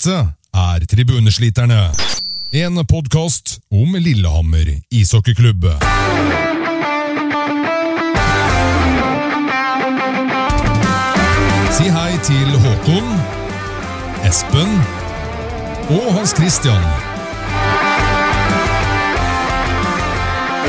Dette er Tribunesliterne. En podkast om Lillehammer ishockeyklubb. Si hei til Håkon, Espen og Hans Christian.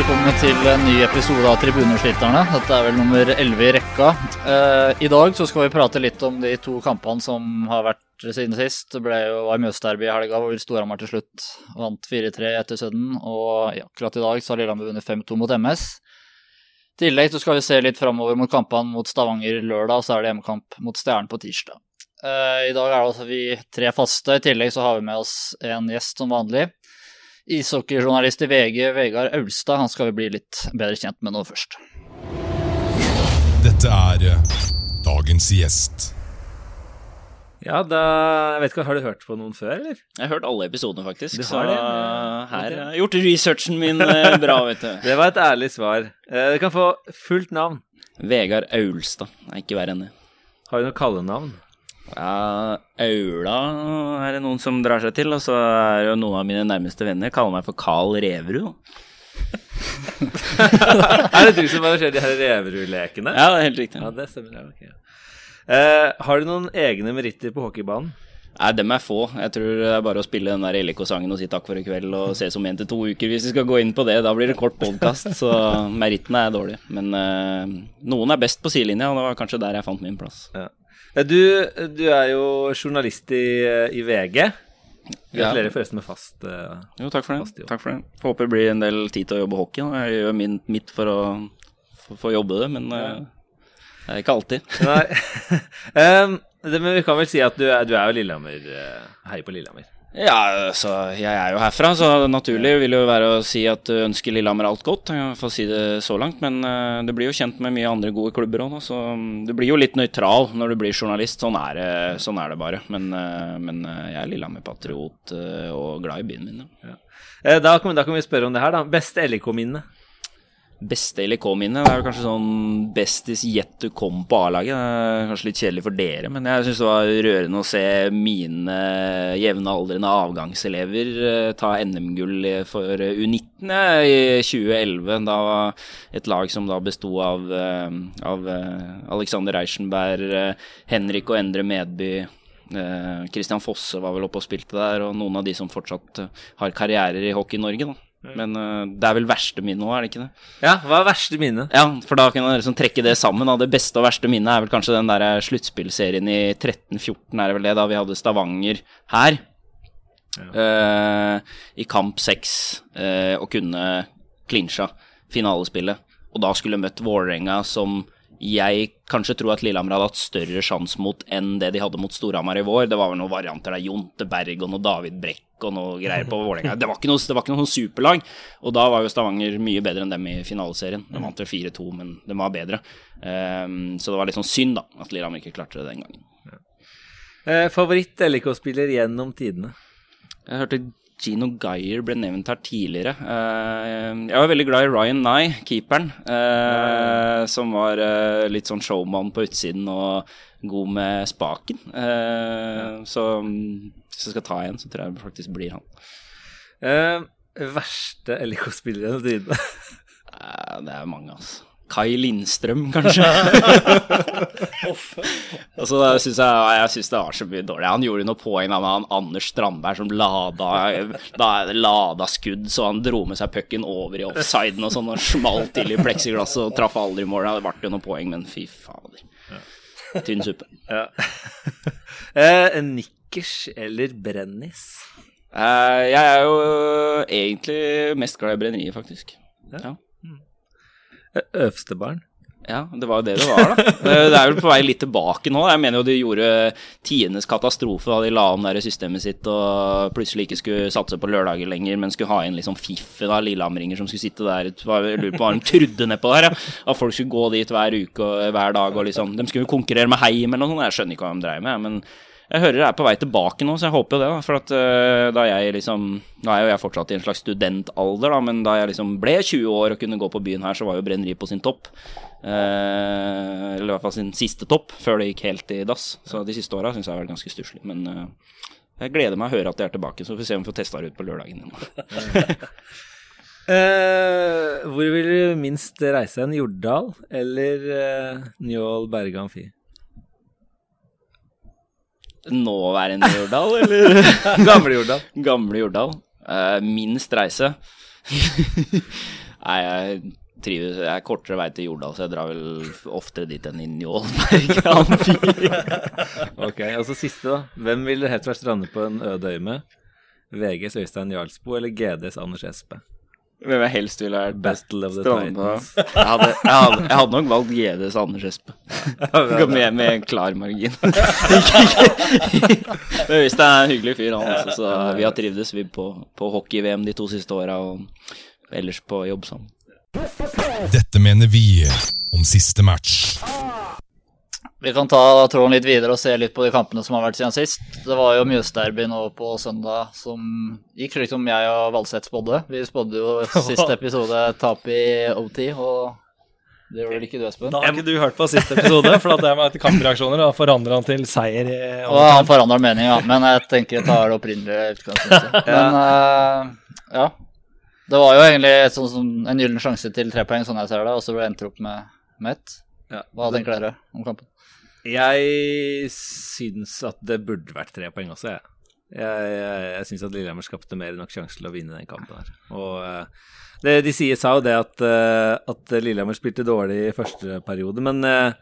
Velkommen til en ny episode av Tribuneslitterne. Dette er vel nummer 11 i rekka. Eh, I dag så skal vi prate litt om de to kampene som har vært siden sist. Det ble jo var Mjøsderby i helga hvor Storhamar til slutt vant 4-3 etter Sudden. Og ja, akkurat i dag så har Lillehammer vunnet 5-2 mot MS. I tillegg så skal vi se litt framover mot kampene mot Stavanger lørdag, og så er det hjemmekamp mot Stjernen på tirsdag. Eh, I dag er det altså vi tre faste. I tillegg så har vi med oss en gjest som vanlig. Ishockeyjournalist i VG, Vegard Aulstad. Han skal vi bli litt bedre kjent med nå først. Dette er eh, dagens gjest. Ja, da Jeg vet ikke, Har du hørt på noen før, eller? Jeg har hørt alle episodene, faktisk. Du Så det? her Ok. har gjort researchen min eh, bra, vet du. Det var et ærlig svar. Eh, Du kan få fullt navn. Vegard Aulstad. Nei, ikke verre enn det. Har du noe kallenavn? Ja, Aula er det noen som drar seg til, og så er jo noen av mine nærmeste venner kaller meg for Carl Reverud. er det du som arrangerer de her Reverud-lekene? Ja, det er helt riktig. Ja, det stemmer. ja, okay. Eh, har du noen egne meritter på hockeybanen? Nei, dem er få. Jeg tror det er bare å spille den der LK-sangen og si takk for i kveld og ses om en til to uker hvis vi skal gå inn på det. Da blir det kort podkast, så merittene er dårlige. Men eh, noen er best på sidelinja, og det var kanskje der jeg fant min plass. Eh, Du, du er jo journalist i, i VG. Gratulerer forresten med fast uh, Jo, takk for det. Takk for det. Håper det blir en del tid til å jobbe hockey. da. Jeg gjør min, mitt for å for jobbe det, men uh, det er ikke alltid. Nei. um, det, men vi kan vel si at du er, du er jo Lillehammer eh, Heier på Lillehammer. Ja, altså, jeg er jo herfra, så naturlig vil jo være å si at du ønsker Lillehammer alt godt. Jeg kan si det så langt, men uh, du blir jo kjent med mye andre gode klubber òg, så mm, du blir jo litt nøytral når du blir journalist. Sånn er det, sånn er det bare. Men, uh, men uh, jeg er Lillehammer-patriot eh, og glad i byen min. Ja. Eh, Da kan, da kan vi spørre om det her, da. Beste LIK-minne? Beste LK-minne? det er jo kanskje sånn bestis yet to come på A-laget. Det er kanskje litt kjedelig for dere, men jeg syns det var rørende å se mine jevnaldrende avgangselever eh, ta NM-gull for U19 eh, i 2011. Da var et lag som da besto av, eh, av Alexander Reichenberg, Henrik og Endre Medby. Kristian Fosse var vel oppe og spilte der, og noen av de som fortsatt har karrierer i hockey i Norge. da. Men uh, det er vel verste minne òg, er det ikke det? Ja, hva er verste minne? Ja, for da kan dere liksom trekke det sammen. Da. Det beste og verste minnet er vel kanskje den der sluttspillserien i 13-14, er det vel det, da vi hadde Stavanger her. eh, I kamp seks uh, og kunne klinsja finalespillet. Og da skulle møtt Vålerenga, som jeg kanskje tror at Lillehammer hadde hatt større sjanse mot enn det de hadde mot Storhamar i vår. Det var vel noen varianter der, Jonte Berg og noe David Brekk og noe greier på Vålerenga. Det var ikke noe, var ikke noe sånn superlag. Og da var jo Stavanger mye bedre enn dem i finaleserien. De vant vel 4-2, men de var bedre. Um, så det var litt sånn synd da, at Lillehammer ikke klarte det den gangen. Eh, Favoritt-LK-spiller gjennom tidene? Jeg hørte Gino Geyer ble nevnt her tidligere. Eh, jeg var veldig glad i Ryan Nye, keeperen, eh, som var eh, litt sånn showman på utsiden og god med spaken. Eh, Så mm, hvis jeg skal ta en, så tror jeg det faktisk blir han. Uh, verste LIK-spiller gjennom tidene? uh, Det er mange, altså. Kai Lindstrøm, kanskje. altså, jeg jeg, jeg synes det var så mye dårlig. Han gjorde noe poeng med han Anders Strandberg som lada, da, lada skudd, så han dro med seg pucken over i offsiden og sånn, og smalt til i pleksiglasset og traff aldri mål. Det ble jo noe poeng, men fy fader. Tynn suppe. Ja. eh, nikkers eller brennis? Uh, jeg er jo egentlig mest glad i brenneriet, faktisk. Ja. ja. Øvstebarn? Ja, det var jo det det var, da. Eh, Det er vel på vei litt tilbake nå. Jeg mener jo de gjorde tiendes katastrofe da de la om det systemet sitt og plutselig ikke skulle satse på lørdager lenger, men skulle ha inn liksom fiffe da, lillehamringer som skulle sitte der. Jeg lurer på hva de trodde nedpå der, ja. At folk skulle gå dit hver uke og hver dag og liksom De skulle jo konkurrere med Heim eller noe sånt. Jeg skjønner ikke hva de dreier med, men jeg hører det er på vei tilbake nå, så jeg håper jo det. da, For at uh, da jeg liksom Nå er jo jeg fortsatt i en slags studentalder, da, men da jeg liksom ble 20 år og kunne gå på byen her, så var jo brenneri på sin topp. Uh, eller i hvert fall sin siste topp, før det gikk helt i dass. Så de siste åra syns jeg har vært ganske stusslig. Men uh, Jeg gleder meg å høre at de er tilbake, så får vi se om vi får testa det ut på lørdagen. Hvor vil du minst reise hen? Jordal eller Njål Berge Amfi? Nåværende Jordal, eller Gamle Jordal. gamle Jordal? Uh, minst reise? Nei, jeg trives Jeg er kortere vei til Jordal, så jeg drar vel oftere dit enn inn i Ålberg Ok, og så siste, da. Hvem ville helst vært strandet på en øde øy med? VGs Øystein Jarlsbo eller GDs Anders Espe? Hvem jeg helst ville vært Battle of the. Titans. Jeg hadde, jeg, hadde, jeg hadde nok valgt GDs Anders Espe. Med, med en klar margin. Men hvis det er en hyggelig fyr, han også, så vi har trivdes vi på, på hockey-VM de to siste åra og ellers på jobb sammen. Dette mener vi om siste match. Vi kan ta tråden litt videre og se litt på de kampene som har vært siden sist. Det var jo Mjøsderby nå på søndag som gikk slik som jeg og Valseth spådde. Vi spådde jo siste episode tap i OT, og det gjorde vel ikke du, Espen? Da har ikke du hørt på siste episode, for at det var etter kampreaksjoner, og forandra han til seier. i Og han forandra mening, ja. Men jeg tenker jeg tar det opprinnelige utgangspunktet. Men uh, ja. Det var jo egentlig et sånn, en gyllen sjanse til tre poeng, sånn jeg ser det, og så ble det endt opp med, med ett. Hva tenker dere om kampen? Jeg syns at det burde vært tre poeng også, jeg. Jeg, jeg, jeg syns at Lillehammer skapte mer enn nok sjanse til å vinne den kampen her. Og eh, det de sier, sa jo det at, eh, at Lillehammer spilte dårlig i første periode, men eh,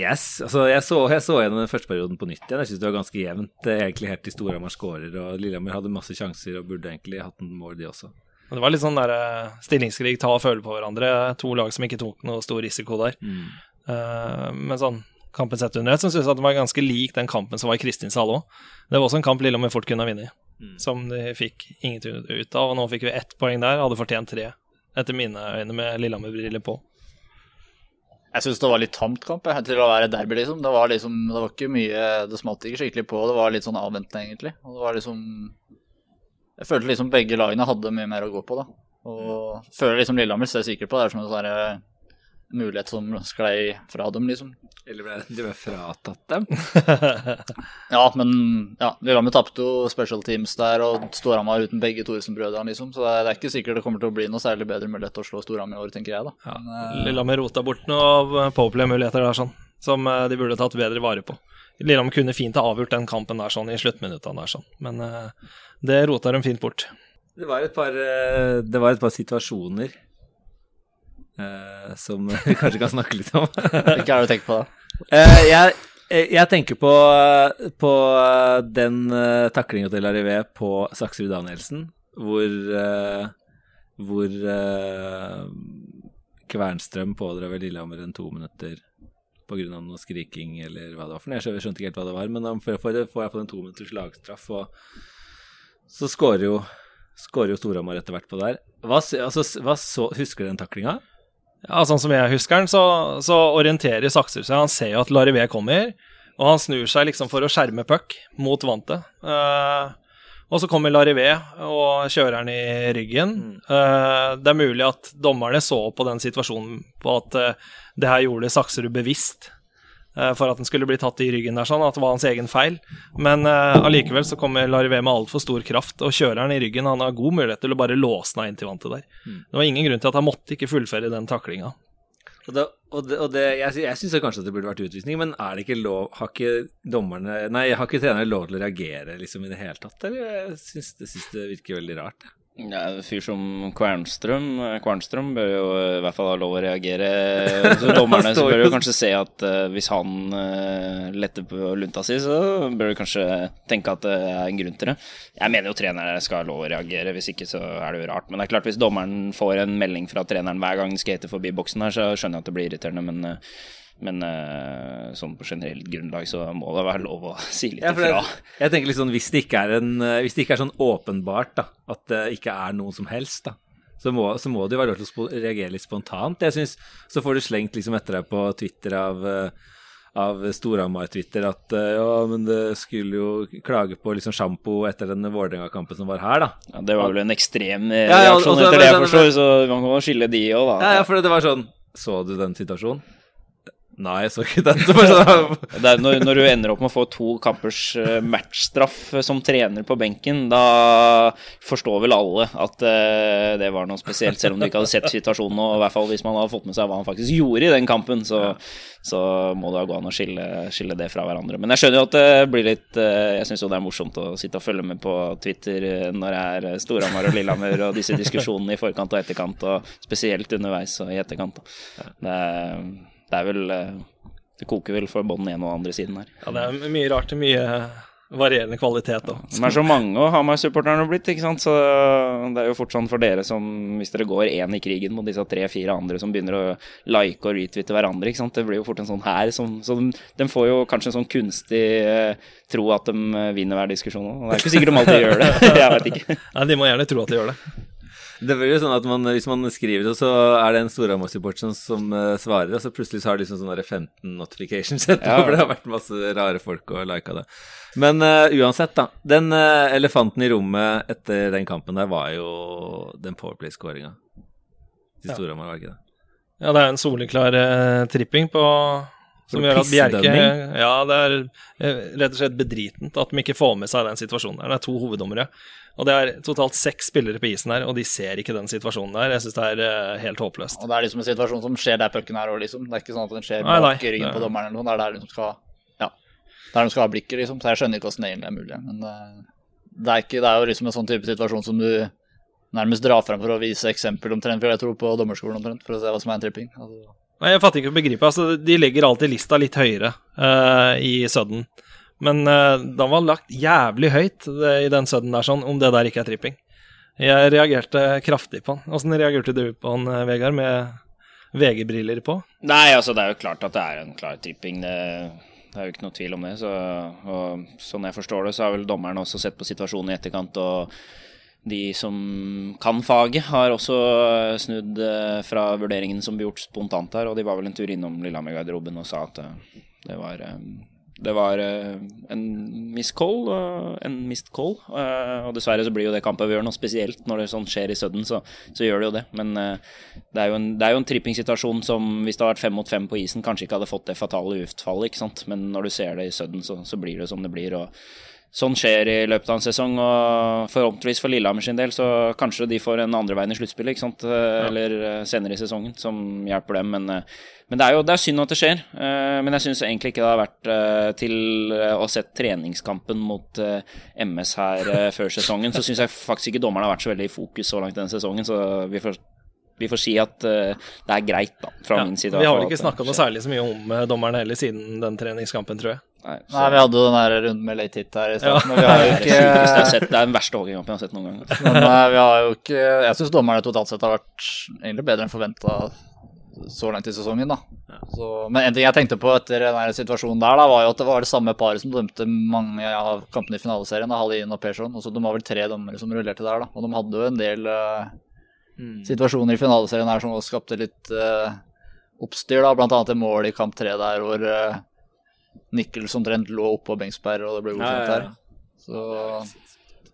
yes, altså, jeg, så, jeg så gjennom den første perioden på nytt igjen. Jeg syns det var ganske jevnt, egentlig helt til Storhamar skårer, og Lillehammer hadde masse sjanser og burde egentlig hatt en mål, de også. Men Det var litt sånn der stillingskrig, ta og føle på hverandre. To lag som ikke tok noe stor risiko der. Eh, men sånn kampen sett under ett, som syntes at den var ganske lik den kampen som var i Kristinshall òg. Det var også en kamp Lillehammer fort kunne ha vunnet, som de fikk ingenting ut av. Og nå fikk vi ett poeng der, hadde fortjent tre, etter mine øyne, med Lillehammer-briller på. Jeg syns det var litt tamt kamp jeg, til å være derby, liksom. Det var liksom, det var ikke mye Det smalt ikke skikkelig på. Det var litt sånn avventende, egentlig. Og det var liksom Jeg følte liksom begge lagene hadde mye mer å gå på, da. Og føler liksom Lillehammer ser sikkert på det er som en sånn mulighet som sklei fra dem, liksom. Eller ble de ble fratatt dem? Ja, men ja, Lillehammer tapte jo special teams der, og Storhamar uten begge Thoresen-brødrene, liksom. Så det er, det er ikke sikkert det kommer til å bli noe særlig bedre mulighet til å slå Storhamar i år, tenker jeg, da. Ja, Men, eh, Lillehammer rota bort noen Powerplay-muligheter der, sånn, som eh, de burde tatt bedre vare på. Lillehammer kunne fint ha avgjort den kampen der sånn i sluttminuttene der, sånn, men eh, det rota de fint bort. Det var et par, eh, det var et par situasjoner eh, som vi kanskje kan snakke litt om. Hva er det du tenker på, da? Eh, jeg, eh, jeg tenker på, på eh, den uh, taklinga til Larivé på Saksrud Danielsen, hvor, uh, hvor uh, Kvernstrøm pådrar vel Lillehammer en to minutter pga. noe skriking eller hva det var for noe. Jeg skjønte- ikke helt hva det var, men han får iallfall en to minutters lagstraff, og så skårer jo, skårer jo Storhamar etter hvert på der. Hva, altså, hva så, husker du den taklinga? Ja, sånn som jeg husker den, så, så orienterer Sakser seg. Han ser jo at Larivé kommer, og han snur seg liksom for å skjerme puck mot vantet. Uh, og så kommer Larivé og kjører han i ryggen. Eh, det er mulig at dommerne så på den situasjonen på at uh, det her gjorde Sakserud bevisst. Eh, For at den skulle bli tatt i ryggen der, sånn at det var hans egen feil. Men uh, allikevel så kommer Larivé med altfor stor kraft og kjører han i ryggen. Han har god mulighet til å bare låse den inn til vantet der. Det var ingen grunn til at han måtte ikke fullføre den taklinga. Og det, og det, og det, jeg, jeg syns kanskje at det burde vært utvisning, men er det ikke lov Har ikke dommerne Nei, har ikke trenerne lov til å reagere liksom i det hele tatt, eller? Jeg syns det, synes det virker veldig rart. Ja, en fyr som Kvernstrøm Kvernstrøm bør jo i hvert fall ha lov å reagere. Så dommerne så bør jo- kanskje se at uh, hvis han uh, letter på lunta si, så bør du kanskje tenke at det er en grunn til det. Jeg mener jo trenere skal ha lov å reagere, hvis ikke så er det jo rart. Men det er klart hvis dommeren får en melding fra treneren hver gang skater forbi boksen her, så skjønner jeg at det blir irriterende, men eh, men uh, sånn på generelt grunnlag så må det være lov å si litt Ja, ifra. Jeg, jeg tenker litt sånn, Hvis det ikke er, en, eh, hvis det ikke er sånn åpenbart da, at det ikke er noen som helst, da, så må, så må det jo være lov til å reagere litt spontant. Jeg synes, Så får du slengt liksom etter deg på Twitter av, eh, av Storhamar-Twitter at ja, men det skulle jo klage på liksom sjampo etter den Vålerenga-kampen som var her, da. Ja, det var vel en ekstrem reaksjon Ja, ja, også, reaksjon etter det jeg forstår, så man kan skille de òg, da. Ja, ja, for det var sånn Så du den situasjonen? Nei, jeg så ikke den. Sånn- Det når, når du ender opp med å få to kampers eh, matchstraff eh, som trener på benken, da forstår vel alle at uh, det var noe spesielt, selv om du ikke hadde sett situasjonen. Og i hvert fall hvis man hadde fått med seg hva han faktisk gjorde i den kampen, så, så må det gå an å skille, skille det fra hverandre. Men jeg skjønner jo at det blir litt uh, Jeg syns jo det er morsomt å sitte og følge med på Twitter når det er Storhamar og Lillehammer og disse diskusjonene i forkant og etterkant, og spesielt underveis og i etterkant. Da. Det er det er vel eh, Det koker vel for den ene og andre siden her. Ja, det er mye rart. Mye varierende kvalitet òg. Det er så mange å Hamar-supporterne blitt, ikke sant. Så det er jo fort sånn for dere som Hvis dere går én i krigen mot disse tre-fire andre som begynner å like og retwitte hverandre, ikke sant. Det blir jo fort en sånn her som Så de, de får jo kanskje en sånn kunstig eh, tro at de eh, vinner hver diskusjon òg. Det er ikke sikkert de alltid gjør det. Jeg veit ikke. Nei, de må gjerne tro at de gjør det. Det blir jo sånn at man, Hvis man skriver det, så er det en Storhamar-support som, som uh, svarer, og så plutselig så har de liksom sånne 15 notifications etterpå, Ja. for det har vært masse rare folk og lika det. Men uh, uansett, da. Den uh, elefanten i rommet etter den kampen der var jo den powerplay-skåringa til. Storhamar, var ikke det? Ja, det er en soleklar tripping på som gjør at Bjerke? Ja, det er eh, rett og slett bedritent at de ikke får med seg den situasjonen der. Det er to hoveddommere. Og det er totalt seks spillere på isen her, og de ser ikke den situasjonen der. Jeg syns det er eh, helt håpløst. Og det er liksom en situasjon som skjer der pucken er òg, liksom. Det er ikke sånn at den skjer Nei, nei. bak ryggen på dommeren eller noe. Det er der de skal Ja. Der de skal ha blikket, liksom. Så jeg skjønner ikke hvordan det egentlig er mulig. Men det, det, er ikke, det er jo liksom en sånn type situasjon som du nærmest drar frem for å vise eksempel omtrent, for jeg tror på dommerskolen omtrent, for å se hva som er en tripping. Altså, Nei, jeg fatter ikke å begripe. Altså, de legger alltid lista litt høyere uh, i Sudden. Men uh, den var lagt jævlig høyt det, i den Sudden der, sånn, om det der ikke er tripping. Jeg reagerte kraftig på den. Åssen reagerte du på den, eh, Vegard, med VG-briller på? Nei, altså det er jo klart at det er en klar tripping. Det, det er jo ikke noe tvil om det. Så, og sånn jeg forstår det, så har vel dommeren også sett på situasjonen i etterkant. og de som kan faget, har også snudd eh, fra vurderingen som ble gjort spontant her, og de var vel en tur innom Lillehammer-garderoben og sa at eh, det var eh, det var en missed call, en missed call. og dessverre så blir jo det kampavgjørende, og spesielt når det sånn skjer i Sudden, så, så gjør det jo det. Men det er jo en, det er jo en trippingsituasjon som hvis det hadde vært fem mot fem på isen, kanskje ikke hadde fått det fatale utfallet. Men når du ser det i Sudden, så, så blir det som det blir. og Sånn skjer i løpet av en sesong, og forhåpentligvis for Lillehammer sin del, så kanskje de får en andre veien i sluttspillet, ikke sant, eller eh, senere i sesongen, som hjelper dem. Men, eh, men det er jo det er synd at det skjer. Eh, Men jeg syns egentlig ikke det har vært til å sett treningskampen mot MS her før sesongen, så syns jeg faktisk ikke dommerne har vært så veldig i fokus så langt denne sesongen, så vi får, vi får si at uh, det er greit, da, fra Ja, min side. vi har vel ikke snakka noe særlig så mye om uh, dommerne heller siden den treningskampen, tror jeg. Nei, så- Nei, vi hadde den der runden med late hit her i Ja. starten, men vi har jo det er det ikke sett. Det er den verste hockeykampen jeg har sett noen gang. altså. Men eh, vi har jo ikke Jeg syns dommerne totalt sett har vært egentlig bedre enn forventa så langt i sesongen, da. Så, men en ting jeg tenkte på etter den situasjonen der, da, var jo at det var det samme paret som dømte mange av kampene i finaleserien, da, Hallin og Persson. Og så de var vel tre dommere som rullerte der, da. Og de hadde jo en del eh, situasjoner i finaleserien her som også skapte litt uh, oppstyr, da. Blant annet et mål i kamp tre der hvor uh, Nichols omtrent lå oppå Bengsberg, og det ble godkjent Ja, ja, ja. der. Så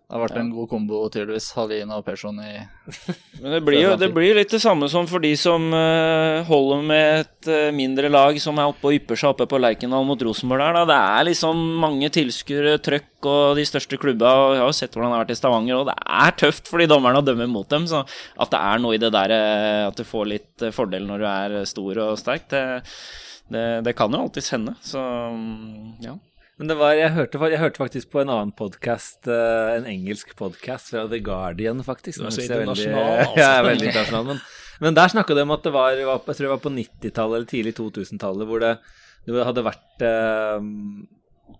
det har vært en god kombo, tydeligvis. Halin og Persson i Men det blir jo det blir litt det samme som for de som eh, holder med et eh, mindre lag som er oppe og ypper seg oppe på Lerkendal mot Rosenborg der. Da. Det er liksom mange tilskuere, trøkk og de største klubba. Og jeg har jo sett hvordan det har vært i Stavanger, og det er tøft for de dommerne å dømme mot dem. Så at det er noe i det der eh, at du får litt fordel når du er stor og sterk, det, det, det kan jo alltids hende. Så mm, ja. Men det var, jeg hørte, jeg hørte faktisk på en annen podkast, en engelsk podkast fra The Guardian, faktisk. Du er så internasjonal, altså. Ja, jeg er veldig internasjonal. Men, men der snakka de om at det var, jeg tror det var på 90-tallet eller tidlig 2000-tallet, hvor det, det hadde vært eh,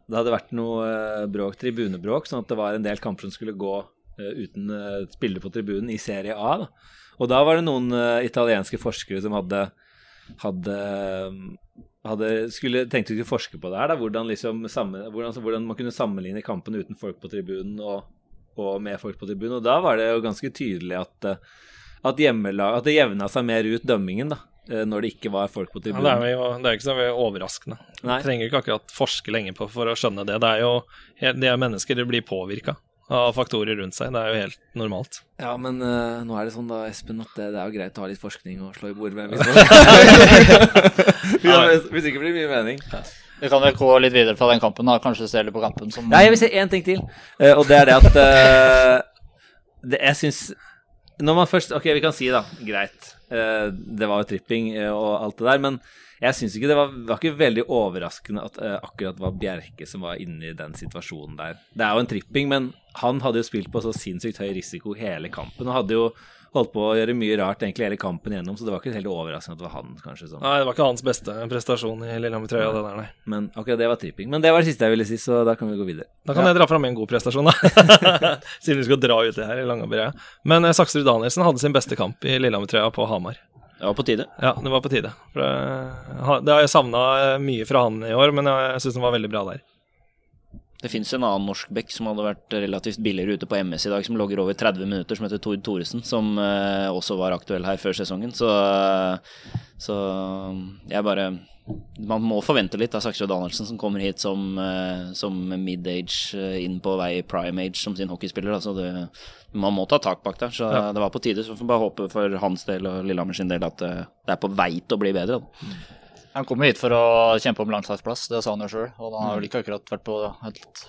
Det hadde vært noe eh, bråk, tribunebråk, sånn at det var en del kamper som skulle gå eh, uten spillere på tribunen i Serie A. Da. Og da var det noen eh, italienske forskere som hadde hadde, hadde skulle, tenkte å skulle forske på det her, da, hvordan, liksom, samme, hvordan, hvordan man kunne sammenligne kampen uten folk på tribunen og, og med folk på tribunen. Og da var det jo ganske tydelig at, eh, at, hjemmelag, at det jevna seg mer ut, dømmingen, da, eh, når det ikke var folk på Ja, tribunen. det, er jo, det er ikke så overraskende. Nei. Du trenger ikke akkurat forske lenge på for å skjønne det. Det er jo de er mennesker, de blir påvirka. Av faktorer rundt seg. Det er jo helt normalt. Ja, men uh, nå er det sånn da, Espen, at det, det er jo greit å ha litt forskning og slå i bord med hvis, ikke blir det mye mening. Vi kan vel gå litt videre fra den kampen, da. Kanskje se litt på kampen som Nei, jeg vil si én ting til, uh, og det er det at uh, det, Jeg syns Når man først Ok, vi kan si, da, greit, eh, det var jo tripping eh, og alt det der, men jeg syns ikke det var, var ikke veldig overraskende at eh, akkurat var Bjerke som var inne i den situasjonen der. Det er jo en tripping, men han hadde jo spilt på så sinnssykt høy risiko hele kampen og hadde jo holdt på å gjøre mye rart egentlig hele kampen igjennom, så det var ikke helt overraskende at det var han, kanskje. Som. Nei, det var ikke hans beste prestasjon i Lillehammer-trøya, det der, nei. Men akkurat det var tripping. Men det var det siste jeg ville si, så da kan vi gå videre. Da kan jeg dra fram en god prestasjon, da. Siden vi skal dra ut det her i Langabreia. Men eh, Saksrud Danielsen hadde sin beste kamp i Lillehammer-trøya på Hamar. Det var på tide. Ja, det var på tide. For det, det har jeg savna mye fra han i år, men jeg syns han var veldig bra der. Det fins en annen norsk back som hadde vært relativt billigere ute på MS i dag, som logger over 30 minutter, som heter Tord Thoresen, som eh, også var aktuell her før sesongen. Så, så jeg bare Man må forvente litt av Saksrud Danielsen, som kommer hit som, eh, som mid-age, eh, inn på vei prime age som sin hockeyspiller. Altså det, man må ta tak bak der, så Ja. det var på tide. Så får vi bare håpe for hans del og Lillehammer sin del at eh, det er på vei til å bli bedre. Da. Han kom hit for å kjempe om landslagsplass, det sa han jo sjøl. Og han har vel ikke akkurat vært på et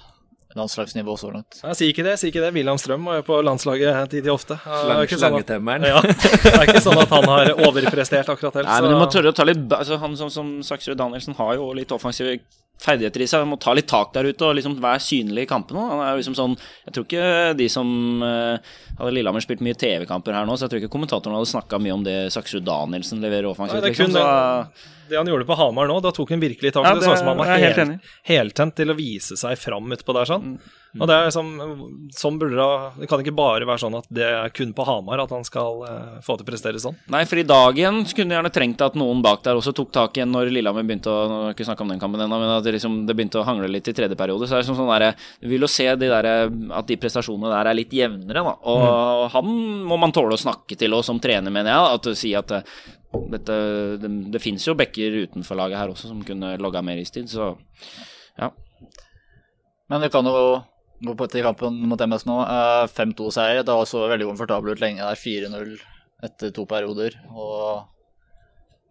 landslagsnivå så langt. Nei, si ikke det, si ikke det. William Strøm var jo på landslaget tid til ofte. Er ikke sånn at- Slangetemmeren. Ja, det er ikke sånn at han har overprestert akkurat helt. Nei, men du må tørre å ta litt altså, Han som, som Saksrud Danielsen har jo litt offensive ferdigheter i seg. Må ta litt tak der ute og liksom være synlig i kampene. Han er liksom sånn Jeg tror ikke de som eh, Hadde Lillehammer spilt mye TV-kamper her nå, så jeg tror ikke kommentatoren hadde snakka mye om det Saksrud Danielsen leverer offensivt. Nei, det liksom, så, det han gjorde på Hamar nå, da tok han virkelig tak Ja, det. det- sånn som han var helt hel- til å vise seg fram utpå der. sånn. Og det er som, sånn burde det Det kan ikke bare være sånn at det er kun på Hamar at han skal eh, få til å prestere sånn. Nei, for i dag igjen skulle kunne jeg gjerne trengt at noen bak der også tok tak igjen når Lillehammer begynte å Nå har ikke snakke om den kampen ennå, men at det, liksom, det begynte å hangle litt i tredje periode. Så er det sånn, sånn der, Du vil jo se de der, at de prestasjonene der er litt jevnere, da. Og han må man tåle å snakke til og som trener, mener jeg. At du sier at eh, dette, det, det finnes jo backer utenfor laget her også som kunne logga mer istid, så ja. Men det kan jo til kampen mot MS nå. Eh, 5-2-seier. Det var så veldig komfortabelt ut lenge der. 4-0 etter to perioder. Og...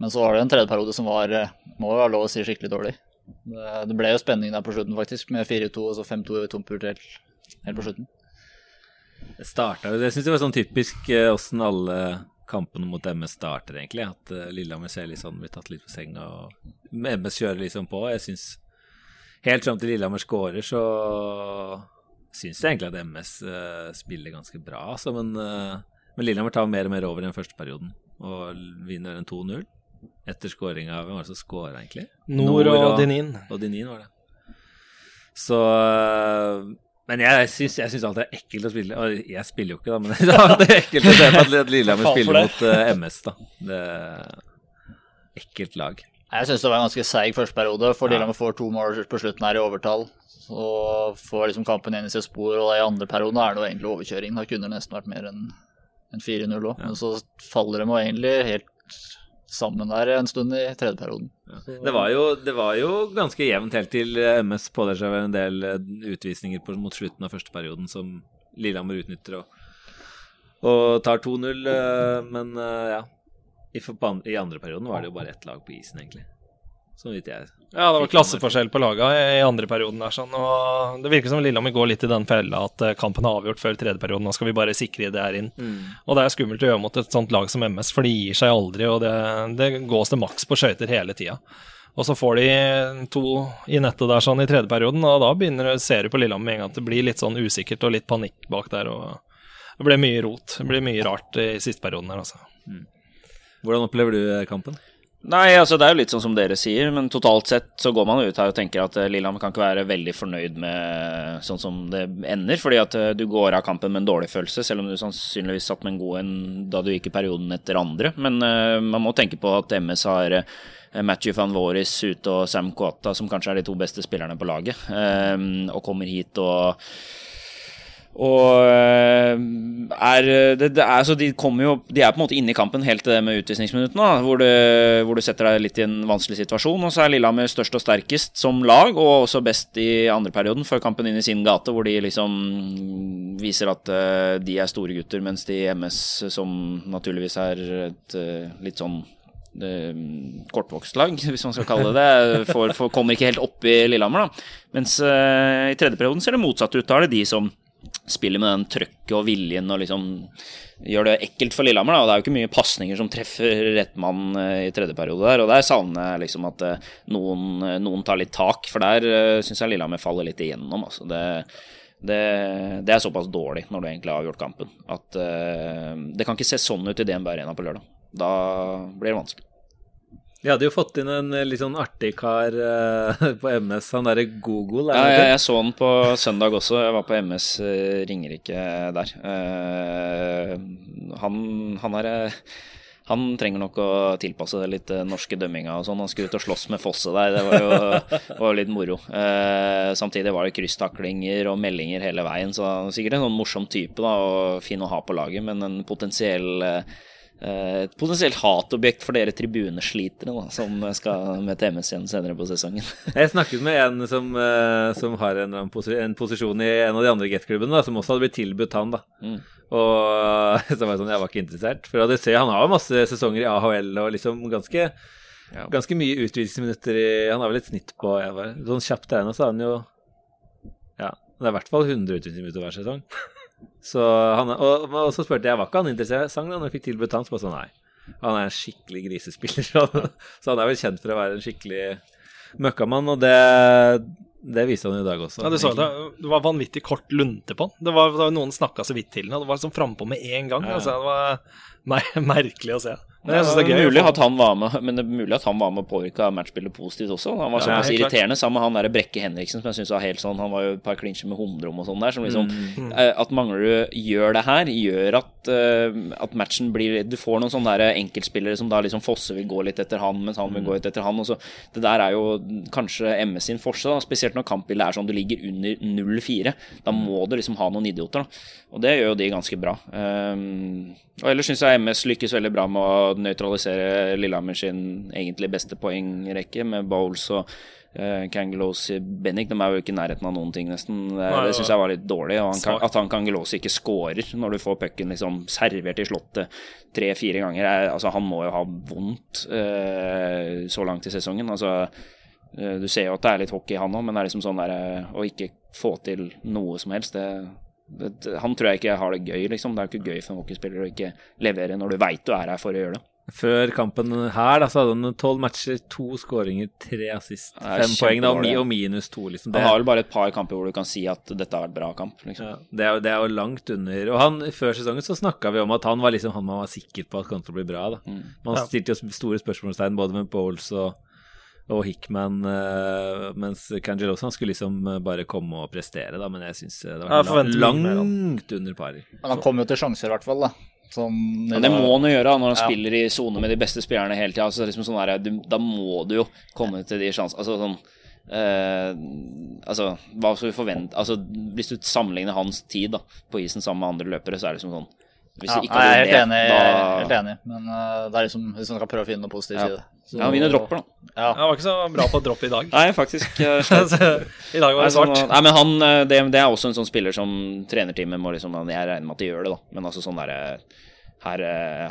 Men så var det en tredje periode som var, eh, må jo være lov å si, skikkelig dårlig. Det, det ble jo spenning der på slutten, faktisk, med 4-2 og så 5-2 tompult helt, helt på slutten. Det starta jo Jeg syns det var sånn typisk eh, åssen alle kampene mot MS starter, egentlig. At eh, Lillehammer ser litt sånn blir tatt litt på senga, og MS kjører liksom på. Jeg syns helt fram til Lillehammer scorer, så syns jeg egentlig at MS eh, spiller ganske bra, altså. Men, eh, men Lillehammer tar mer og mer over i den første perioden og vinner en 2-0. Etter skåringa Hvem var det som skåra, egentlig? Nord og Denin. Og Dinin var det. Så øh, Men jeg syns, jeg syns alltid det er ekkelt å spille Og jeg spiller jo ikke, da, men det er alltid ekkelt å se på at Lillehammer spiller mot MS, da. Det er ekkelt lag. Jeg syns det var en ganske seig første periode, for Ja. Lillehammer får to mål på slutten her i overtall. Og får liksom kampen inn i sitt spor, og i andre perioden er det jo egentlig overkjøring. Da kunne det nesten vært mer enn en 4-0 òg. Men så faller de jo egentlig helt sammen der en stund i tredje perioden. Det var, jo, det var jo ganske jevnt helt til øh, MS pådrar seg en del øh, utvisninger på, mot slutten av første perioden som Lillehammer utnytter og, og tar 2-0, øh, men ja. I, I andre perioden var det jo bare ett lag på isen, egentlig. Så vidt jeg Ja, det var klasseforskjell på laga i andre perioden der, sånn. Og det virker som Lillehammer går litt i den fella at eh, kampen er avgjort før tredje perioden. Nå skal vi bare sikre det her inn. Og det er skummelt å gjøre mot et sånt lag som MS, for de gir seg aldri, og det, det gås til maks på skøyter hele tida. Og så får de to i nettet der sånn i tredje perioden, og da begynner ser du på Lillehammer med en gang at det blir litt sånn usikkert og litt panikk bak der. og Det ble mye rot. Det ble mye rart i siste perioden her, altså. Hvordan opplever du øh, kampen? Nei, altså det er jo litt sånn som dere sier, men totalt sett så går man ut her og tenker at eh, Lillehammer kan ikke være veldig fornøyd med sånn som det ender, fordi at eh, du går av kampen med en dårlig følelse, selv om du sannsynligvis satt med en god en da du gikk i perioden etter andre. Men uh, man må tenke på at MS har uh, Matthew van Voris ute og Sam Kwata, som kanskje er de to beste spillerne på laget, eh, og kommer hit og Og eh, er, det, det er, de, jo, de er på en måte inne i kampen helt til det med utvisningsminuttene, hvor, hvor du setter deg litt i en vanskelig situasjon. Og så er Lillehammer størst og sterkest som lag, og også best i andre perioden, før kampen inn i sin gate, hvor de liksom viser at eh, de er store gutter, mens de MS, som naturligvis er et eh, litt sånn kortvokst lag, hvis man skal kalle det det, For, for kommer ikke helt opp i Lillehammer. da. Mens eh, i tredje perioden ser det motsatt ut. Da er det de som spiller med den trøkket og viljen og liksom gjør det ekkelt for Lillehammer. da, og Det er jo ikke mye pasninger som treffer rett mann eh, i tredje periode der. Og der savner jeg liksom at eh, noen, eh, noen tar litt tak, for der syns jeg Lillehammer faller litt igjennom. altså det det, det er såpass dårlig når du egentlig har avgjort kampen, at uh, det kan ikke se sånn ut i DNB Arena på lørdag. Da blir det vanskelig. De hadde jo fått inn en eh, litt sånn artig kar eh, på MS, han derre Google. Ja, er det jeg, jeg så han på søndag også. Jeg var på MS eh, Ringerike der. Han, han er han trenger nok å tilpasse det litt norske dømminga og sånn. Han skulle ut og slåss med Fosse der, det var jo var litt moro. Eh, samtidig var det krysstaklinger og meldinger hele veien, så han er sikkert en sånn morsom type da, og fin å ha på laget, men en potensiell eh, et potensielt hatobjekt for dere tribuneslitere da, som skal møte MS igjen senere på sesongen. Jeg snakket med en som, eh, som har en, en posisjon i en av de andre Get-klubbene, som også hadde blitt tilbudt han. da. Mm. Og så var jeg sånn, jeg var ikke interessert. For ADC han har jo masse sesonger i AHL og liksom ganske, Ja. ganske mye utvidelsesminutter i Han har vel et snitt på jeg var, Sånn kjapt nå, så har han jo Ja, det er i hvert fall 100 utvidelsesminutter hver sesong. Så han, og, og så spurte jeg var ikke han interessant da når jeg fikk tilbudt han. Så bare sånn, nei. Han er en skikkelig grisespiller, så han, så han er vel kjent for å være en skikkelig møkkamann, og det, det viste han i dag også. Ja, du så det, det var vanvittig kort lunte på han. Det var, det var Noen snakka så vidt til han, og det var sånn frampå med en gang. Ja. Altså, det var mer merkelig å se. Men jeg synes det er gøy. mulig at han var med, men det er mulig at han var med og påvirka matchbildet positivt også. Han var såpass ja, irriterende sammen med han der Brekke Henriksen, som jeg synes var helt sånn Han var jo et par klinsjer med Humdrom og sånn der, som liksom Mm. eh, At Manglerud gjør det her, gjør at, eh, at matchen blir Du får noen sånne der enkeltspillere som da liksom Fosse vil gå litt etter han, mens han vil gå litt etter han. Og så, det der er jo kanskje MS sin forse, da, spesielt når kampbildet er sånn du ligger under 0-4. Da må du liksom ha noen idioter, da. Og det gjør jo de ganske bra. Um, og ellers syns jeg MS lykkes veldig bra med å nøytralisere Lillehammer sin egentlig beste poengrekke, med Bowles og uh, Kangelosi Bennik. De er jo ikke i nærheten av noen ting, nesten. Det, Nei, det syns jeg var litt dårlig. Han, kan- at han Kangelosi ikke scorer når du får pucken liksom servert i slottet tre-fire ganger. Er, altså, han må jo ha vondt uh, så langt i sesongen. Altså, eh, du ser jo at det er litt hockey han òg, men det er liksom sånn der eh, å ikke få til noe som helst, det, han tror jeg ikke har det gøy, liksom. Det er jo ikke gøy for en hockeyspiller å ikke levere når du veit du er her for å gjøre det. Før kampen her da, så hadde han tolv matcher, to skåringer, tre assist, fem poeng da, og, minus to. liksom. Han har vel bare et par kamper hvor du kan si at dette har vært bra kamp. liksom. ja, det, er, det er jo langt under. Og han, Før sesongen så snakka vi om at han var liksom han man var sikker på at kom til å bli bra. da. Mm. Man Ja. stilte jo store spørsmålstegn både med Bowles og, og Hickman, mens mens Cangelosa skulle liksom eh, bare komme og prestere, da, men jeg syns det var jeg forventer lang, mye mer av langt under par. Men han kommer jo til sjanser, i hvert fall. da. Sånn, Ja, det må han jo gjøre når han Ja. spiller i sone med de beste spillerne hele tida. Altså, liksom sånn der, du- da må du jo komme til de sjansene Altså sånn eh, Altså, hva skal vi forvente Altså, Hvis du sammenligner hans tid da på isen sammen med andre løpere, så er det liksom sånn Hvis Ja, du ikke nei, jeg er hadde helt det, enig, da helt enig. men uh, det er liksom, hvis man skal prøve å finne noe positivt Ja. i det så- Ja, han vinner dropper, da. Ja. Jeg var ikke så bra på dropp i dag. Nei, faktisk. eh, I dag var det svart. nei, men han, eh, det, det er også en sånn spiller som trenerteamet må liksom Jeg regner med at de gjør det, da. Men altså sånn derre her,